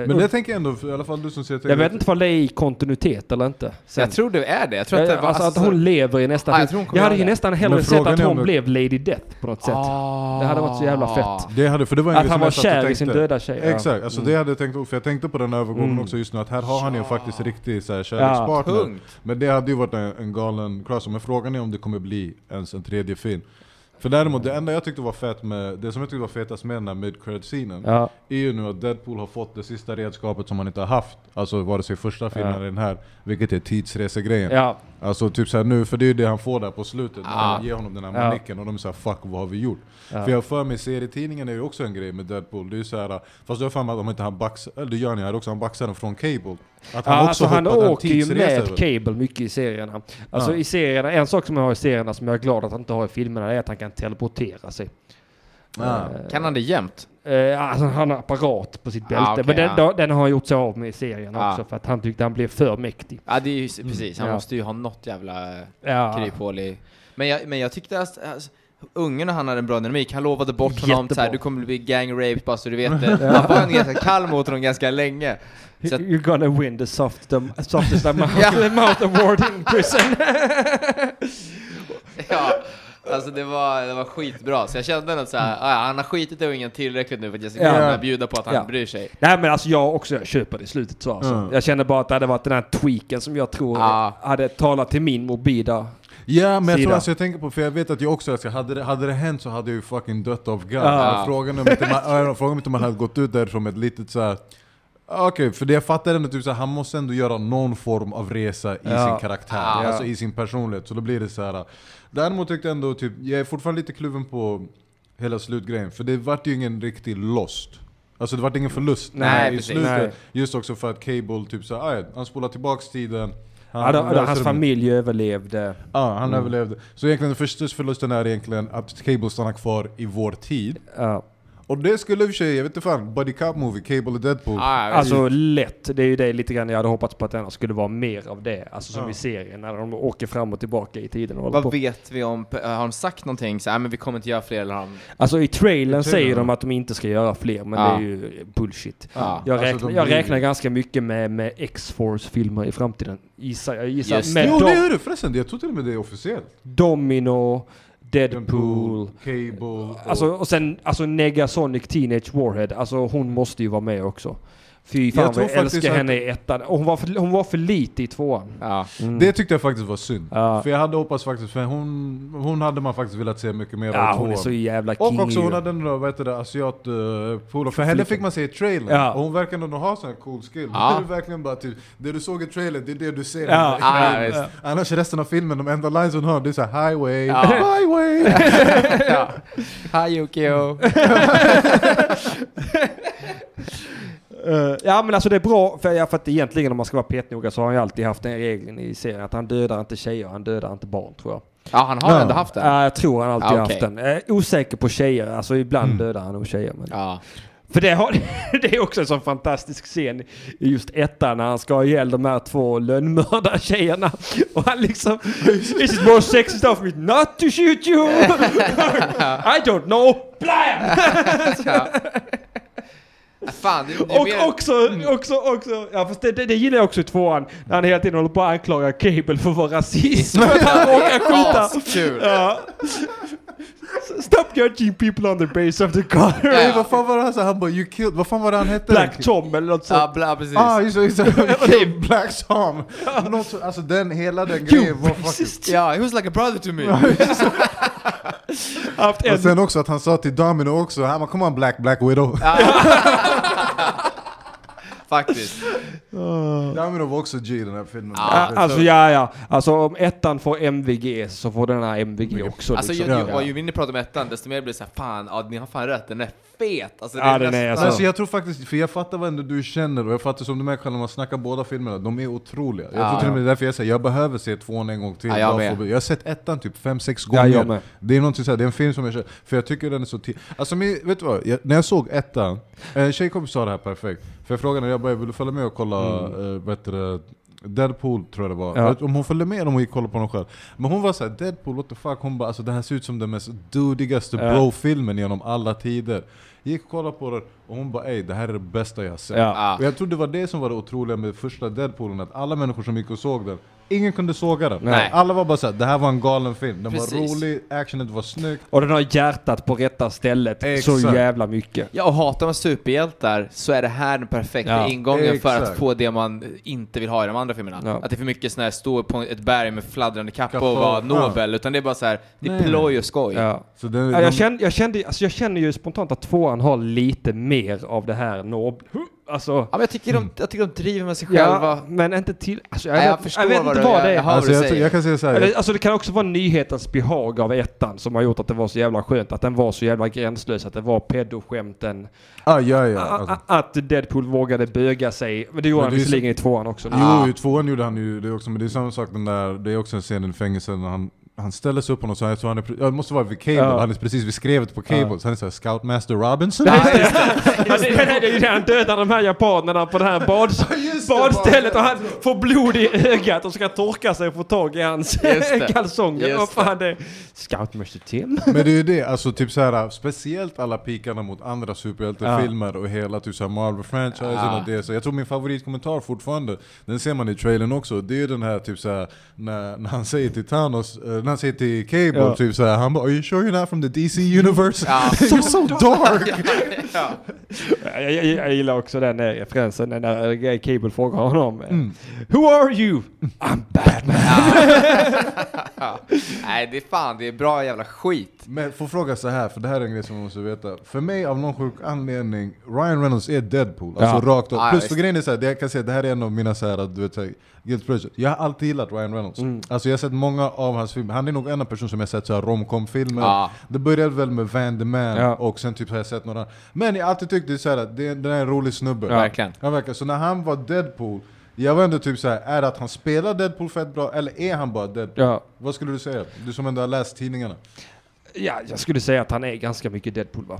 Men det tänker jag ändå, för i alla fall du som ser jag vet inte om det är i kontinuitet eller inte. Sen. Jag tror det är det. Jag tror att det var... alltså att hon lever i nästa Ja, jag film. tror hon kommer Jag hade ju det. nästan hellre Men sett frågan att är om hon det- blev Lady Death på något sätt. Ah. Det hade varit så jävla fett. Det hade, för det var en Att grej han som var jag satt och kär i sin tänkte. döda tjej. ja. Exakt, alltså Mm. det hade jag tänkt också, för jag tänkte på den övergången Mm. också just nu, att här har han ju faktiskt riktig så här, kärlekspartner. Punkt. Men det hade ju varit en, en galen crossover, men frågan är om det kommer bli ens en tredje film. För däremot, det enda jag tyckte var fett med, det som jag tyckte var fetast med den här mid-cred-scenen, Ja. är ju nu att Deadpool har fått det sista redskapet som han inte har haft. Alltså vare sig första filmen Ja. eller den här, vilket är tidsresegrejen. Ja. Alltså typ såhär nu, för det är ju det han får där på slutet, när Ja. han ger honom den här Ja. manicken och de säger 'fuck vad har vi gjort?' Ja. För jag har för mig, serietidningen är ju också en grej med Deadpool, det är ju såhär, fast jag har för mig att om inte han baxar, eller det gör ni här också, han baxar den från Cable. Att Ja, alltså han hoppat en åker ju med. Cable mycket i serierna. Alltså Ja. i serierna, en sak som jag har i serierna som jag är glad att han inte har i filmerna är att han kan teleportera sig. Ah. Eh, Kan han det jämt? Eh, alltså han har apparat på sitt bälte. Ah, okej, men den, ja. den har han gjort sig av med i serien Ah. också för att han tyckte han blev för mäktig. Ja, det är ju precis. Han Ja. måste ju ha något jävla Ja. kryphål i... Men jag, men jag tyckte att alltså, ungen och han hade en bra dynamik. Han lovade bort honom Jättebra. så här, du kommer bli gang raped bara så du vet det. Han var en ganska kall mot honom ganska länge. Så att, You're gonna win the soft, the softest amount, Ja. amount award in prison. ja, alltså det var, det var skitbra. Så jag kände ändå så här, ah, han har skitit i ungen tillräckligt nu för att jag ska Ja. kunna bjuda på att han Ja. bryr sig. Nej men alltså jag också jag köper det i slutet så alltså. Mm. Jag känner bara att det hade varit den här tweaken som jag tror Ja. hade talat till min morbida. Ja men jag sida. tror alltså jag tänker på, för jag vet att jag också älskar, hade det, hade det hänt så hade jag ju fucking dött av gas. Ja. Men Frågan är om inte man, äh, frågan är inte om man hade gått ut därifrån med ett litet såhär Okej, för det jag fattar ändå typ så här, han måste ändå göra någon form av resa i Ja. sin karaktär, Ja. alltså i sin personlighet. Så då blir det så här. Däremot tyckte jag ändå, typ, jag är fortfarande lite kluven på hela slutgrejen, för det vart ju ingen riktig lost. Alltså det vart ingen förlust Nej, i precis. slutet. Nej. Just också för att Cable typ så här, "Aj, han spolar tillbaks tiden. Han, Ja, då, då, hans familj överlevde. Ja, han överlevde. Så egentligen den första förlusten är egentligen att Cable stannar kvar i vår tid. Ja. Och det skulle i och för sig, jag vet inte fan, Buddy Cop Movie, Cable och Deadpool. Ah, Alltså lätt. Det är ju det lite grann jag hade hoppats på att den skulle vara mer av det. Alltså som Ja. i serien när de åker fram och tillbaka i tiden och Vad på. vet vi om, har de sagt någonting? Så, här, men vi kommer inte göra fler eller de... Alltså i trailern säger de att de inte ska göra fler, men Ja. det är ju bullshit. Ja. Jag, Alltså, räknar, de jag räknar ganska mycket med, med X-Force-filmer i framtiden. Gissar, jag gissar. Just det. Jo det är det förresten, jag tror till och med det är officiellt. Domino, Deadpool. Cable och... Alltså, och sen alltså Negasonic Teenage Warhead. Alltså hon måste ju vara med också. Fy fan Jag vad tror jag faktiskt älskar att- henne i ettan. Och hon var för, hon var för lite i tvåan. Ja. Mm. Det tyckte jag faktiskt var synd. Ja. För jag hade hoppats faktiskt, för hon, hon hade man faktiskt velat se mycket mer Ja, av hon är tvåan. så jävla Och king också hon hade den där, vad heter det, asiat uh, polo. För henne fick man se i trailern. Ja. Och hon verkar ändå ha sån här cool skill. Ja. Det är verkligen bara typ, det du såg i trailern, det är det du ser. Ja. Ja, visst. Annars resten av filmen, de enda lines hon har, det är såhär highway, Ja. highway. ja. Hi Yukio! Eh, ja men alltså det är bra, för, ja, för att egentligen om man ska vara petnoga så har han ju alltid haft den regeln i serien att han dödar inte tjejer, han dödar inte barn tror jag. Ja, han har Ja. ändå haft den. Ja, jag tror han alltid okej. haft den. Är osäker på tjejer, alltså ibland Mm. dödar han nog tjejer. Men... Ja. För det, har, det är också en sån fantastisk scen i just ettan när han ska ha ihjäl de här två lönnmördartjejerna. Och han liksom... This is more sexist of me not to shoot you! I don't know! Blam! Fan, det, det Och mer... också, också, också, ja fast det, det, det gillar jag också i tvåan. När han hela tiden håller på att anklaga Cable för att vara rasist. För att han råkar skjuta. Ja. Stop judging people on the base of the color. Ja, Nej, ja. vad fan var det han sa? Han bara 'You killed' Vad fan var det han hette? Black Tom eller något sånt. Ja, bla, precis. Ah, just just det. Black Tom. Något så- Alltså den, hela den grejen You var fucking... Ja, he was like a brother to me. Haft en Och sen också att han sa till Domino också, han bara 'Come on Black, Black Widow' Faktiskt. Domino var också G den här filmen. Ja, Ja, alltså ja, ja. Alltså om ettan får MVG så får den här MVG också. Alltså ju, liksom. ju, ju mer ni pratar om ettan, desto mer blir det såhär, fan, ja, ni har fan rätt, den är fet. Alltså, det Ja, den är Men alltså- Alltså jag tror faktiskt, för jag fattar vad ändå du känner och jag fattar som du märker när man snackar båda filmerna, de är otroliga. Jag Ja. tror till och med det är därför jag säger jag behöver se tvåan en gång till. Ja, jag med. för- jag har sett ettan typ fem sex Ja, gånger. jag. Det är någonting så här, det är en film som jag känner, för jag tycker den är så Alltså men, vet du vad? Jag, när jag såg ettan, en tjejkompis sa det här perfekt. För jag frågade när jag bara, vill du följa med och kolla, mm. äh, heter det, Deadpool tror jag det var. Ja. Jag vet Om hon följde med om hon gick och kollade på den själv. Men hon var såhär, Deadpool what the fuck? Hon bara, alltså det här ser ut som den mest dudigaste Ja. bro-filmen genom alla tider. Gick och kollade på den och hon bara ey, det här är det bästa jag har sett. Ja. Ja. Och jag tror det var det som var det otroliga med första Deadpoolen, att alla människor som gick och såg den, ingen kunde såga den. Nej. Alla var bara såhär, det här var en galen film. Den Precis. var rolig, actionet var snyggt. Och den har hjärtat på rätta stället så Exakt. jävla mycket. Ja, och hatar man superhjältar så är det här den perfekta Ja. ingången för att Exakt. få det man inte vill ha i de andra filmerna. Ja. Att det är för mycket sån här, stå på ett berg med fladdrande kappa Kappa, och vara ja. nobel, utan det är bara så här, det är Nej. ploj och skoj. Ja. Så den, Ja, jag, de- kände, jag, kände, alltså jag känner ju spontant att tvåan har lite mer av det här nob... Alltså... Ja, men jag tycker, de, jag tycker de driver med sig Ja, själva. men inte till... Alltså, jag, Nej, jag vet, förstår jag vet vad inte vad det är. jag alltså, jag, jag kan säga såhär, Eller, Alltså det kan också vara nyhetens behag av ettan som har gjort att det var så jävla skönt. Att den var så jävla gränslös. Att det var pedoskämten. ah, ja, ja, alltså. Att Deadpool vågade böga sig. Men det gjorde Men han det är visserligen i tvåan också. Ja. Jo, i tvåan gjorde han ju det också, men det är samma sak den där, det är också en scen i fängelset när han han ställer sig upp på något så jag tror han är, ja, det måste vara vid Cable, Ja. han är precis vid skrevet på Cable, Ja. så han är såhär Scoutmaster Robinson? Ja, det, det, det är ju han dödar de här japanerna på det här bad, badstället och han får blod i ögat och ska torka sig och få tag i hans kalsonger. Vad fan det är? Scoutmaster Tim? Men det är ju det, alltså typ såhär, speciellt alla pikarna mot andra superhjältefilmer och hela typ såhär Marvel-franchisen Ja. och det. Så jag tror min favoritkommentar fortfarande, den ser man i trailern också, det är ju den här typ såhär, när, när han säger till Thanos, eh, när han säger till Cable Ja. typ såhär, han bara 'Are you sure you're not from the DC universe?' Ja. You're so dark! ja. Jag, jag, jag gillar också den eh, referensen när eh, Cable frågar honom. eh, Mm. Who are you? I'm Batman. Ja. Nej, det är fan, det är bra jävla skit. Men får fråga så här, för det här är en grej som man måste veta. För mig av någon sjuk anledning, Ryan Reynolds är Deadpool. Alltså Ja. rakt. Ja, Plus för grejen är så här, det jag kan säga, det här är en av mina så här, du vet, så här, guilt pleasure. Jag har alltid gillat Ryan Reynolds. Mm. Alltså jag har sett många av hans filmer. Han är nog en av personerna som jag sett romcom-filmer. Ja. Det började väl med Van the Man Ja. och sen typ har jag sett några. Men jag har alltid tyckt det är så här, att det, det är en rolig snubbe. Ja. Verkligen. Han verkar, så när han var Deadpool, jag var ändå typ så här, är det att han spelar Deadpool fett bra eller är han bara Deadpool? Ja. Vad skulle du säga? Du som ändå har läst tidningarna. ja, jag skulle säga att han är ganska mycket Deadpool va?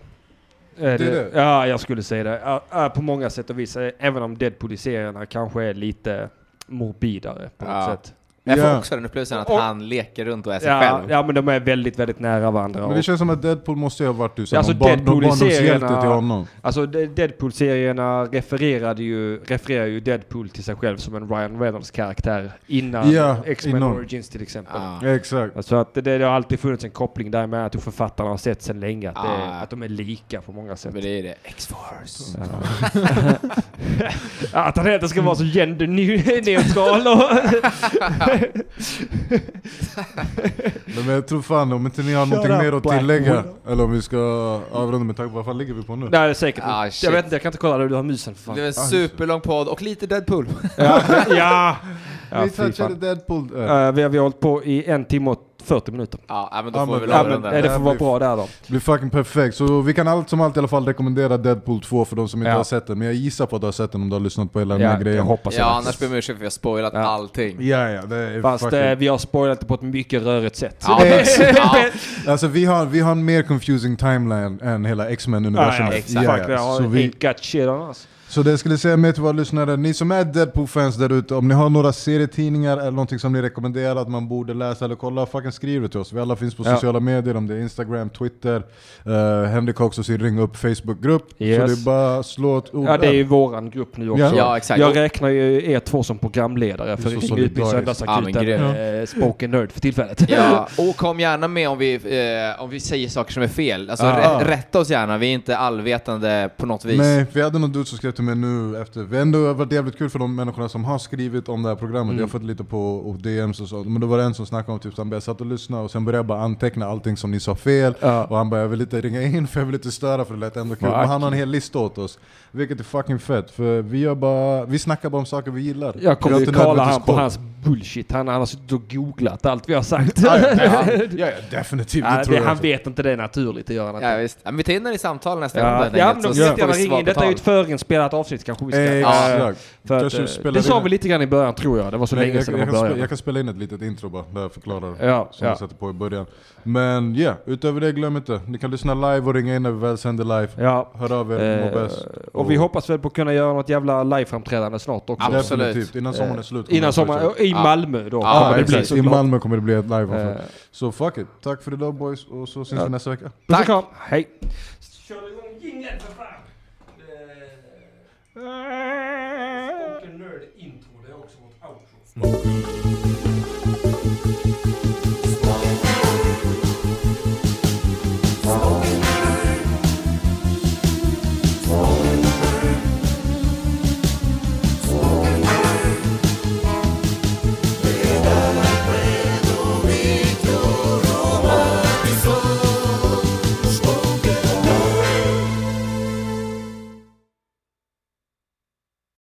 Eh, är det? Ja, jag skulle säga det. Ja, ja, på många sätt och vis. eh, Även om Deadpool i serierna kanske är lite morbidare på något Ja. sätt. Jag får Ja. också den upplevelsen att Och- han leker runt och är sig Ja, själv. ja, men de är väldigt, väldigt nära varandra. Men och- det känns som att Deadpool måste ju ha varit du, Ja, alltså barndomshjälte till honom. Alltså De- Deadpool-serierna refererade ju, refererar ju Deadpool till sig själv som en Ryan Reynolds-karaktär innan Ja, X-Men innan. Origins till exempel. Ja. Ja, exakt. Alltså att det, det har alltid funnits en koppling där med att författarna har sett sedan länge att, det, Ah. att de är lika på många sätt. Men det är det. X-Force. Ja, att han inte ska vara så genderneutral och... Men jag tror fan, om inte ni har Shut någonting up, mer att Black tillägga, Widow. eller om vi ska avrunda med tanke på vad fan ligger vi på nu? Nej, det är säkert. Ah, jag vet inte, jag kan inte kolla där du har musen för fan. Det är en superlång podd och lite Deadpool. Ja, ja. ja vi fy touchade fan. Deadpool. äh, Eh, vi, har, vi har hållit på i en timme och 40 minuter. Ja, ja, men då Ja, får men- vi väl ja, Ja, men, det får vara bra där då. Blir fucking perfekt. Så vi kan allt som allt i alla fall rekommendera Deadpool 2 för de som inte Ja. har sett den. Men jag gissar på att du har sett den om du har lyssnat på hela den Ja, här jag grejen. hoppas Ja, det. annars ber jag om ursäkt för att vi har spoilat Ja. allting. Ja, ja, det är Fast fucking... eh, vi har spoilat det på ett mycket rörigt sätt. Ja, det- ja. Alltså vi har, vi har en mer confusing timeline än hela X-Men-universumet. Ja, exakt. Ja, Fuck, ja. jag Så, har vi, ain't got shit on us. Så det skulle jag säga med till våra lyssnare, ni som är Deadpool-fans där ute, om ni har några serietidningar eller någonting som ni rekommenderar att man borde läsa eller kolla, fucking skriv det till oss. Vi alla finns på Ja. sociala medier, om det är Instagram, Twitter, uh, Henrik har också sin ring upp Facebook-grupp. Så Yes. det är bara att slå ett ord Ja, det är ju våran grupp nu också. Ja. Ja, exakt. Jag räknar ju er två som programledare för så Ring min solidariskt. söndagsakuten Ja, ja, spoken nerd för tillfället. Ja, och kom gärna med om vi, eh, om vi säger saker som är fel. Alltså, rä- rätta oss gärna, vi är inte allvetande på något vis. Nej, vi hade någon dude som skrev till mig nu efter, vi har ändå varit jävligt kul för de människorna som har skrivit om det här programmet, jag har fått lite på och DMs och så, men då var det en som snackade om typ han jag satt och lyssnade och sen började jag bara anteckna allting som ni sa fel, Ja. och han bara jag vill inte ringa in för jag vill inte störa för det lät ändå kul, Fuck. men han har en hel lista åt oss, vilket är fucking fett, för vi gör bara, vi snackar bara om saker vi gillar. Jag kommer ju har kalla nödvändigtvis han på hans bullshit. Han, han har suttit och googlat allt vi har sagt. Ja, ja, ja, ja, ja, definitivt, det tror det, jag. han vet inte det naturligt att göra. Ja, visst. Ja, men vi tar in den i samtal nästa Ja, gång. ja men får gärna vi ringa svar in. Detta är ju ett förinspelat avsnitt kanske vi ska... Exakt. För att, eh, det sa vi lite grann i början tror jag. Det var så Nej, länge jag, sedan jag, man kan spela, började. jag kan spela in ett litet intro bara, där jag förklarar. Ja, som ja. jag sätter på i början. Men ja, utöver det glöm inte. Ni kan lyssna live och ringa in när vi väl sänder live. Ja. Hör av er, må Eh, bäst. och vi hoppas väl på att kunna göra något jävla liveframträdande snart också. Absolut. Definitivt, innan sommaren är slut. Innan sommaren, i Ja. Malmö då. Ja, kommer det Ja, bli exakt. I. Malmö kommer det bli ett live. Eh, Så fuck it. Tack för idag boys, och så syns Ja. vi nästa vecka. Och kram, hej! Kör igång jingeln för fan! Spoken nerd intro, det är också vårt outro. Smoking